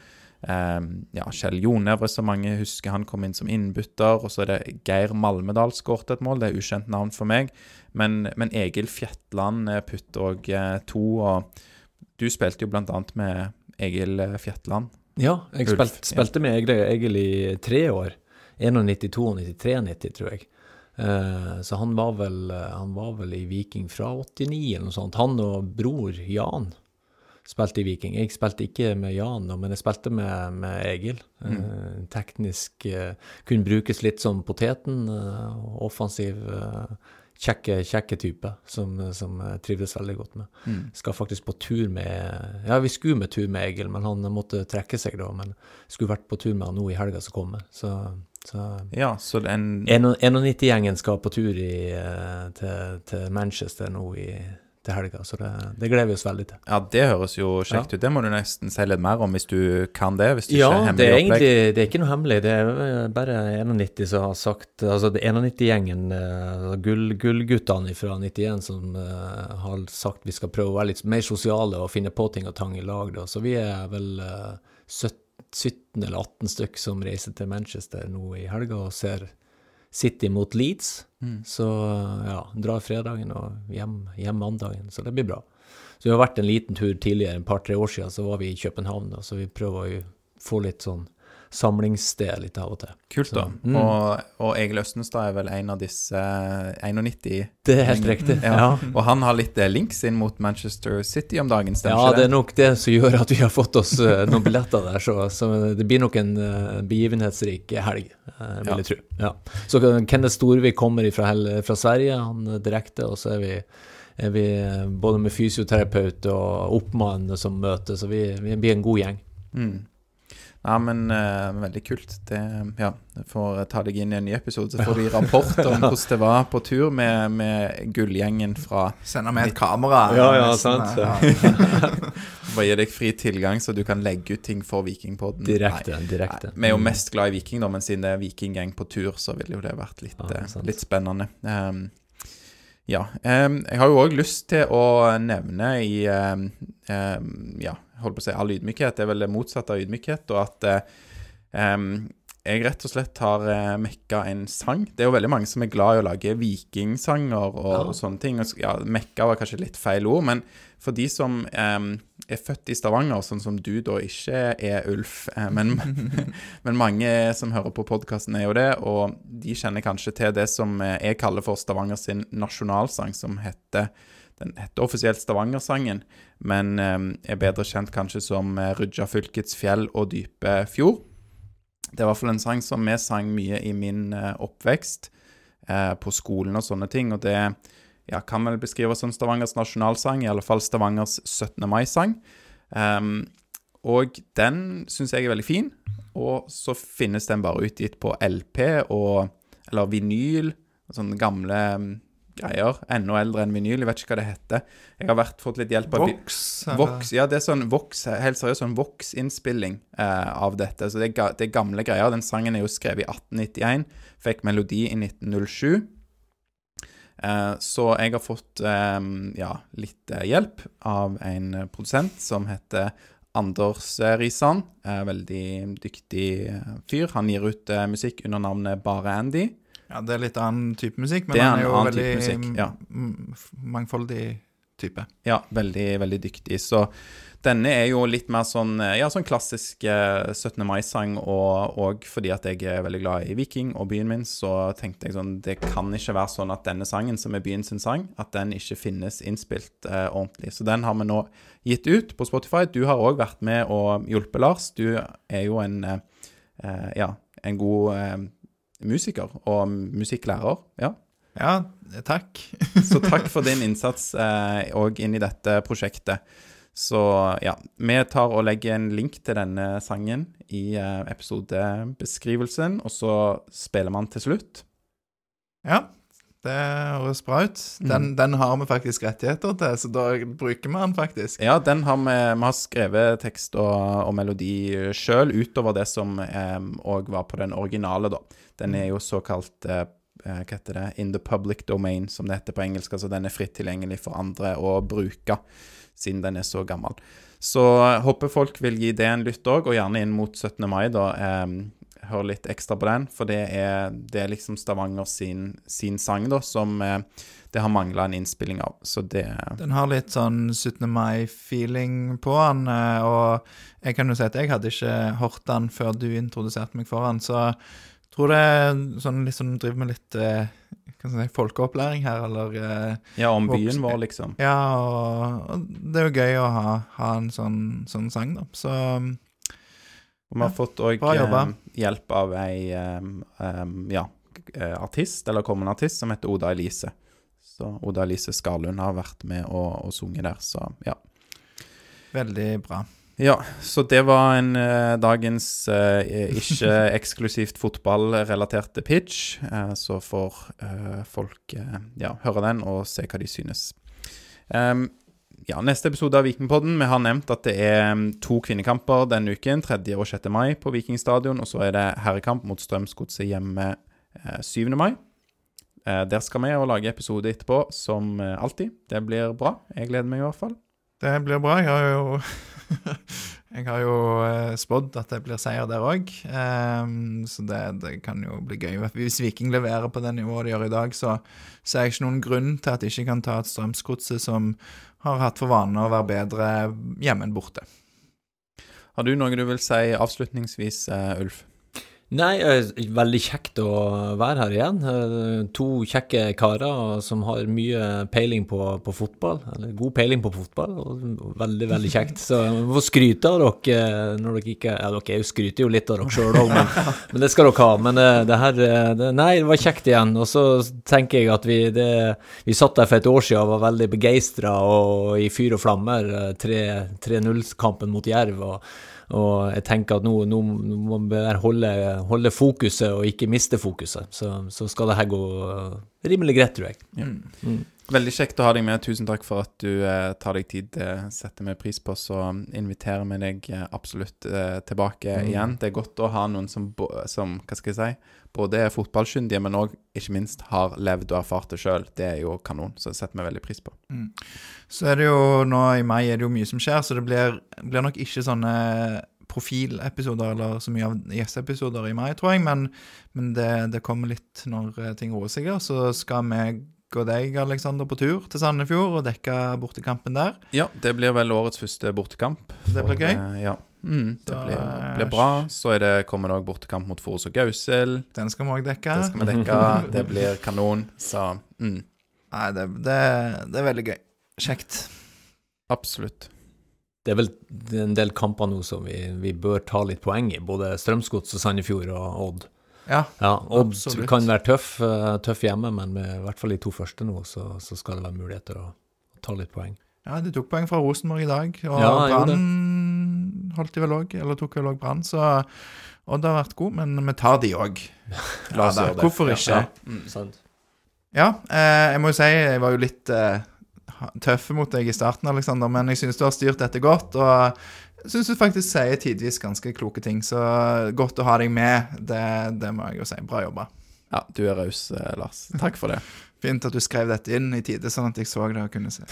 Eh, ja, Kjell Jonevre, som mange husker, han kom inn som innbytter. Og så er det Geir Malmedal skåret et mål. Det er ukjent navn for meg. Men, men Egil Fjetland eh, putter òg eh, to. Og du spilte jo annet med Egil eh, Fjetland. Ja, jeg Ulf, spilte, ja. spilte med Egil, Egil i tre år. 91, 93, 90, tror jeg. Eh, så han var, vel, han var vel i Viking fra 89 eller noe sånt. Han og bror Jan spilte i Viking. Jeg spilte ikke med Jan, men jeg spilte med, med Egil. Eh, teknisk eh, kunne brukes litt som poteten. eh, offensiv, eh, kjekke, kjekke type som, som trivdes veldig godt med. Mm. Skal faktisk på tur med Ja, vi skulle med tur med Egil, men han måtte trekke seg da. Men skulle vært på tur med han nå i helga som kommer. Så, så Ja, så den 91-gjengen skal på tur i, eh, til, til Manchester nå i til helga. Så det, det gleder vi oss veldig til. Ja, det høres jo kjekt ut. Det må du nesten si litt mer om hvis du kan det. Hvis du Ja, ikke er det er egentlig det er ikke noe hemmelig. Det er eh, bare 91 som har sagt Altså det er 91-gjengen, gullguttene gull, fra 91, som uh, har sagt vi skal prøve å være litt mer sosiale og finne på ting og tang i lag. Da. Så vi er vel eh, 17, 17 eller 18 stykk som reiser til Manchester nå i helga og ser City mot Leeds. Mm. Så ja, drar fredagen og hjem, hjem mandagen. Så det blir bra. Så vi har vært en liten tur tidligere, en par-tre år siden, så var vi i København. Da, så vi prøver å få litt sånn samlingssted litt av og til. Kult, da. Så, mm. Og, og Egil Østenstad er vel en av disse eh, 91 Det er helt riktig. Ja. Ja. Og han har litt eh, links inn mot Manchester City om dagen, Ja, stemmer det er ikke det? nok det som gjør at vi har fått oss eh, noen billetter der, så, så det blir nok en eh, begivenhetsrik helg, eh, vil jeg tro. Ja. Så eh, Kenneth Storvik kommer fra, fra Sverige, han er direkte, og så er vi, er vi eh, både med fysioterapeut og oppmann som møter, så vi, vi blir en god gjeng. Mm. Ja, men uh, veldig kult. Det, ja, for får ta deg inn i en ny episode, så får du rapport om hvordan det var på tur med, med gullgjengen fra Sender med et kamera. Ja, ja, nesten, sant, ja. Bare gi deg fri tilgang, så du kan legge ut ting for Vikingpodden. Direkte. Nei, direkte. Nei, vi er jo mest glad i Viking, da, men siden det er vikinggjeng på tur, så ville jo det vært litt, Ja, uh, litt spennende. Um, ja. Um, jeg har jo òg lyst til å nevne i um, um, Ja, holdt på å si all ydmykhet. Er vel det motsatte av ydmykhet. Og at eh, jeg rett og slett har uh, mekka en sang. Det er jo veldig mange som er glad i å lage vikingsanger og, Ja. og sånne ting. Og, ja, mekka var kanskje litt feil ord, men for de som eh, er født i Stavanger, sånn som du da ikke er, Ulf, eh, men, men mange som hører på podkasten er jo det, og de kjenner kanskje til det som eh, jeg kaller for Stavanger sin nasjonalsang, som heter den heter offisielt Stavangersangen, men eh, er bedre kjent kanskje som eh, Rudjafylkets fjell og dype fjord. Det er i hvert fall en sang som vi sang mye i min eh, oppvekst, eh, på skolen og sånne ting, og det ja, kan vel beskrives som Stavangers nasjonalsang, i alle fall Stavangers 17. mai-sang. Um, og den syns jeg er veldig fin, og så finnes den bare utgitt på LP og Eller vinyl, sånne gamle mm, greier. Enda eldre enn vinyl, jeg vet ikke hva det heter. Jeg har vært, fått litt hjelp av Vox. Vox, ja, det er sånn Vox, helt seriøst sånn Vox-innspilling eh, av dette. Så det er, det er gamle greier. Den sangen er jo skrevet i 1891, fikk melodi i 1907. Eh, så jeg har fått eh, ja, litt eh, hjelp av en produsent som heter Anders Risan. Eh, veldig dyktig eh, fyr. Han gir ut musikk under navnet Bare Andy. Ja, det er litt annen type musikk, men Det er han er jo annen veldig type musikk, ja. mangfoldig type. Ja, veldig, veldig dyktig. Så denne er jo litt mer sånn, eh, ja, sånn klassisk eh, 17. mai-sang, og, og fordi at jeg er veldig glad i Viking og byen min, så tenkte jeg sånn, det kan ikke være sånn at denne sangen, som er byen sin sang, at den ikke finnes innspilt eh, ordentlig. Så den har vi nå gitt ut på Spotify. Du har òg vært med og hjulpet, Lars. Du er jo en, eh, eh, ja, en god eh, musiker og musikklærer. Ja. Ja, takk. Så takk for din innsats òg inn i dette prosjektet. Så ja, vi tar og legger en link til denne sangen i eh, episodebeskrivelsen, og så spiller man til slutt. Ja, det høres bra ut. Den, Mm. den har vi faktisk rettigheter til, så da bruker vi den faktisk. Ja, den har vi, vi har skrevet tekst og, og melodi sjøl, utover det som òg var på den originale, da. Den er jo såkalt eh, eh, hva heter det, in the public domain, som det heter på engelsk. Altså den er fritt tilgjengelig for andre å bruke, siden den er så gammel. Så eh, håper folk vil gi det en lytt òg, og gjerne inn mot 17. mai, da. Eh, hør litt ekstra på den, for det er, det er liksom Stavanger sin, sin sang, da, som eh, det har mangla en innspilling av. Så det Den har litt sånn 17. mai-feeling på den, eh, og jeg kan jo si at jeg hadde ikke hørt den før du introduserte meg for den, så jeg tror det er sånn sånn driver med litt kan skal jeg si, folkeopplæring her, eller eh, Ja, om byen vår, liksom. Ja, og, og det er jo gøy å ha, ha en sånn, sånn sang, da. Så Og vi har fått òg bra hjelp av ei em, em, ja, eh, artist, eller kommende artist, som heter Oda Elise. Så Oda Elise Skarlund har vært med og, og sunget der, så ja. veldig bra. Ja, så det var en uh, dagens uh, ikke eksklusivt fotballrelaterte pitch. Uh, så får folk ja, høre den og se hva de synes. Ehm, ja, neste episode av Vikingpodden. Vi har nevnt at det er mm, to kvinnekamper denne uken. 3. og 6. mai på Vikingstadion. Og så er det herrekamp mot Strømsgodset hjemme eh, 7. mai. Eh, der skal vi og lage episode etterpå, som eh, alltid. Det blir bra. Jeg gleder meg i hvert fall. Det blir bra. Jeg har jo Jeg har jo eh, spådd at det blir seier der òg, så det, det kan jo bli gøy. Hvis Viking leverer på det nivået de gjør i dag, så ser jeg ikke noen grunn til at de ikke kan ta et Strømsgodset som har hatt for vane å være bedre hjemme enn borte. Har du noe du vil si avslutningsvis, eh, Ulf? Nei, eh, veldig kjekt å være her igjen. Eh, To kjekke karer som har mye peiling på, på fotball. Eller god peiling på fotball, og veldig, veldig kjekt. Så jeg må skryte av dere når dere ikke Ja, dere skryter jo litt av dere sjøl òg, men, men det skal dere ha. Men det, det her det, Nei, det var kjekt igjen. Og så tenker jeg at vi det, Vi satt der for et år siden og var veldig begeistra og i fyr og flammer. 3-0-kampen mot Jerv. og og jeg tenker at nå, nå, må man holde, holde, fokuset og ikke miste fokuset. Så, så skal det her gå rimelig greit, tror jeg. Ja. Mm. Veldig kjekt å ha deg med. Tusen takk for at du eh, tar deg tid. Det setter vi pris på. Så inviterer vi deg eh, absolutt eh, tilbake mm. igjen. Det er godt å ha noen som, som hva skal jeg si, både er fotballkyndige, men òg ikke minst har levd og erfart det sjøl. Det er jo kanon. Så det setter vi veldig pris på. Mm. Så er det jo nå i mai er det jo mye som skjer, så det blir, blir nok ikke sånne profilepisoder eller så mye av gjesteepisoder i mai, tror jeg. Men, men det, det, kommer litt når eh, ting roer seg. Så skal vi og deg, Alexander, på tur til Sandefjord og dekke bortekampen der. Ja, det blir vel årets første bortekamp. Det blir gøy. Uh, ja. Mm, det da, blir, blir, bra. Så det, kommer det òg bortekamp mot Forus og Gausel. Den skal vi òg dekke. Det skal vi dekke. det blir kanon. Så mm. Nei, det, det, det, er veldig gøy. Kjekt. Absolutt. Det er vel en del kamper nå som vi, vi bør ta litt poeng i, både Strømsgods og Sandefjord og Odd. Ja, ja det kan være tøff, eh, tøff, hjemme, men med, i hvert fall de to første nå, så, så skal det være muligheter å, ta litt poeng. Ja, de tok poeng fra Rosenborg i dag, og ja, Brann holdt de vel òg, eller tok vel òg Brann, så Odd har vært god, men vi tar de òg. La oss gjøre det. Hvorfor ikke? Ja, mm. ja eh, jeg må jo si jeg var jo litt eh, tøff mot deg i starten, Alexander, men jeg synes du har styrt dette godt. og syns du faktisk sier tidvis ganske kloke ting, så godt å ha deg med. Det, det må jeg jo si. Bra jobba. Ja, du er raus, eh, Lars. Takk for det. Fint at du skrev dette inn i tide, sånn at jeg så det og kunne se.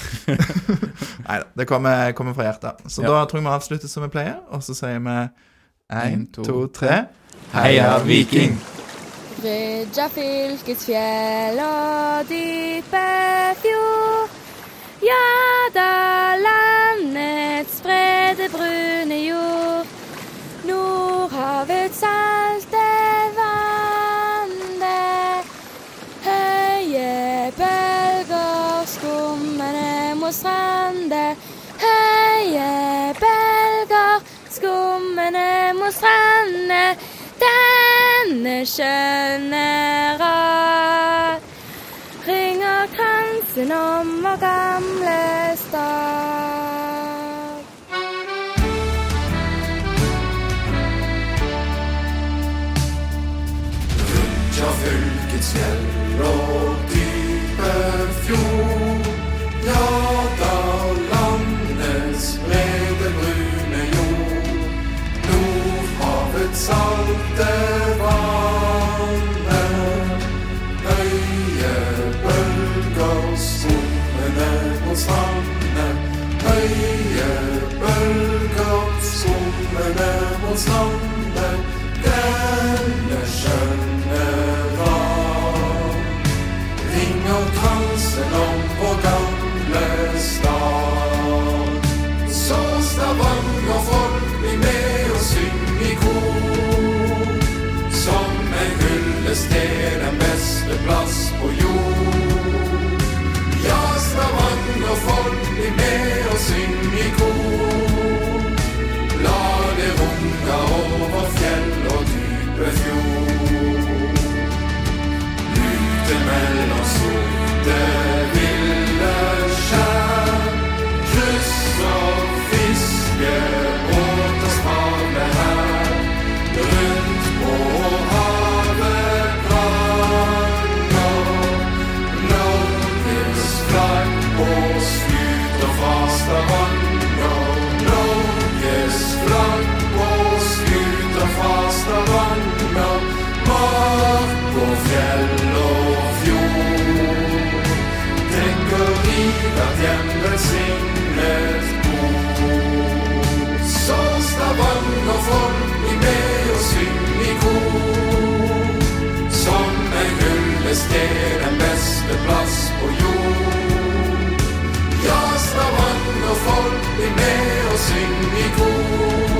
Nei da, det kommer, kommer, fra hjertet. Så ja. da tror jeg vi avslutter som vi pleier, og så sier vi én, to, to, tre. Heia Viking! Rydja fylkets fjell og dype fjord. Ja da, landets brede, brune jord. Nordhavets salte vann, høye bølger skummende mot strande. Høye bølger skummende mot strande. Denne skjønne rad ringer kransen om vår gamle stad. Rundt ja fylkets fjell og dype fjord. Ja da landets brede, brune jord. Nordhavets salte finnes det den beste plass på jord. Ja, Stavanger-folk, bli med og syng i kor.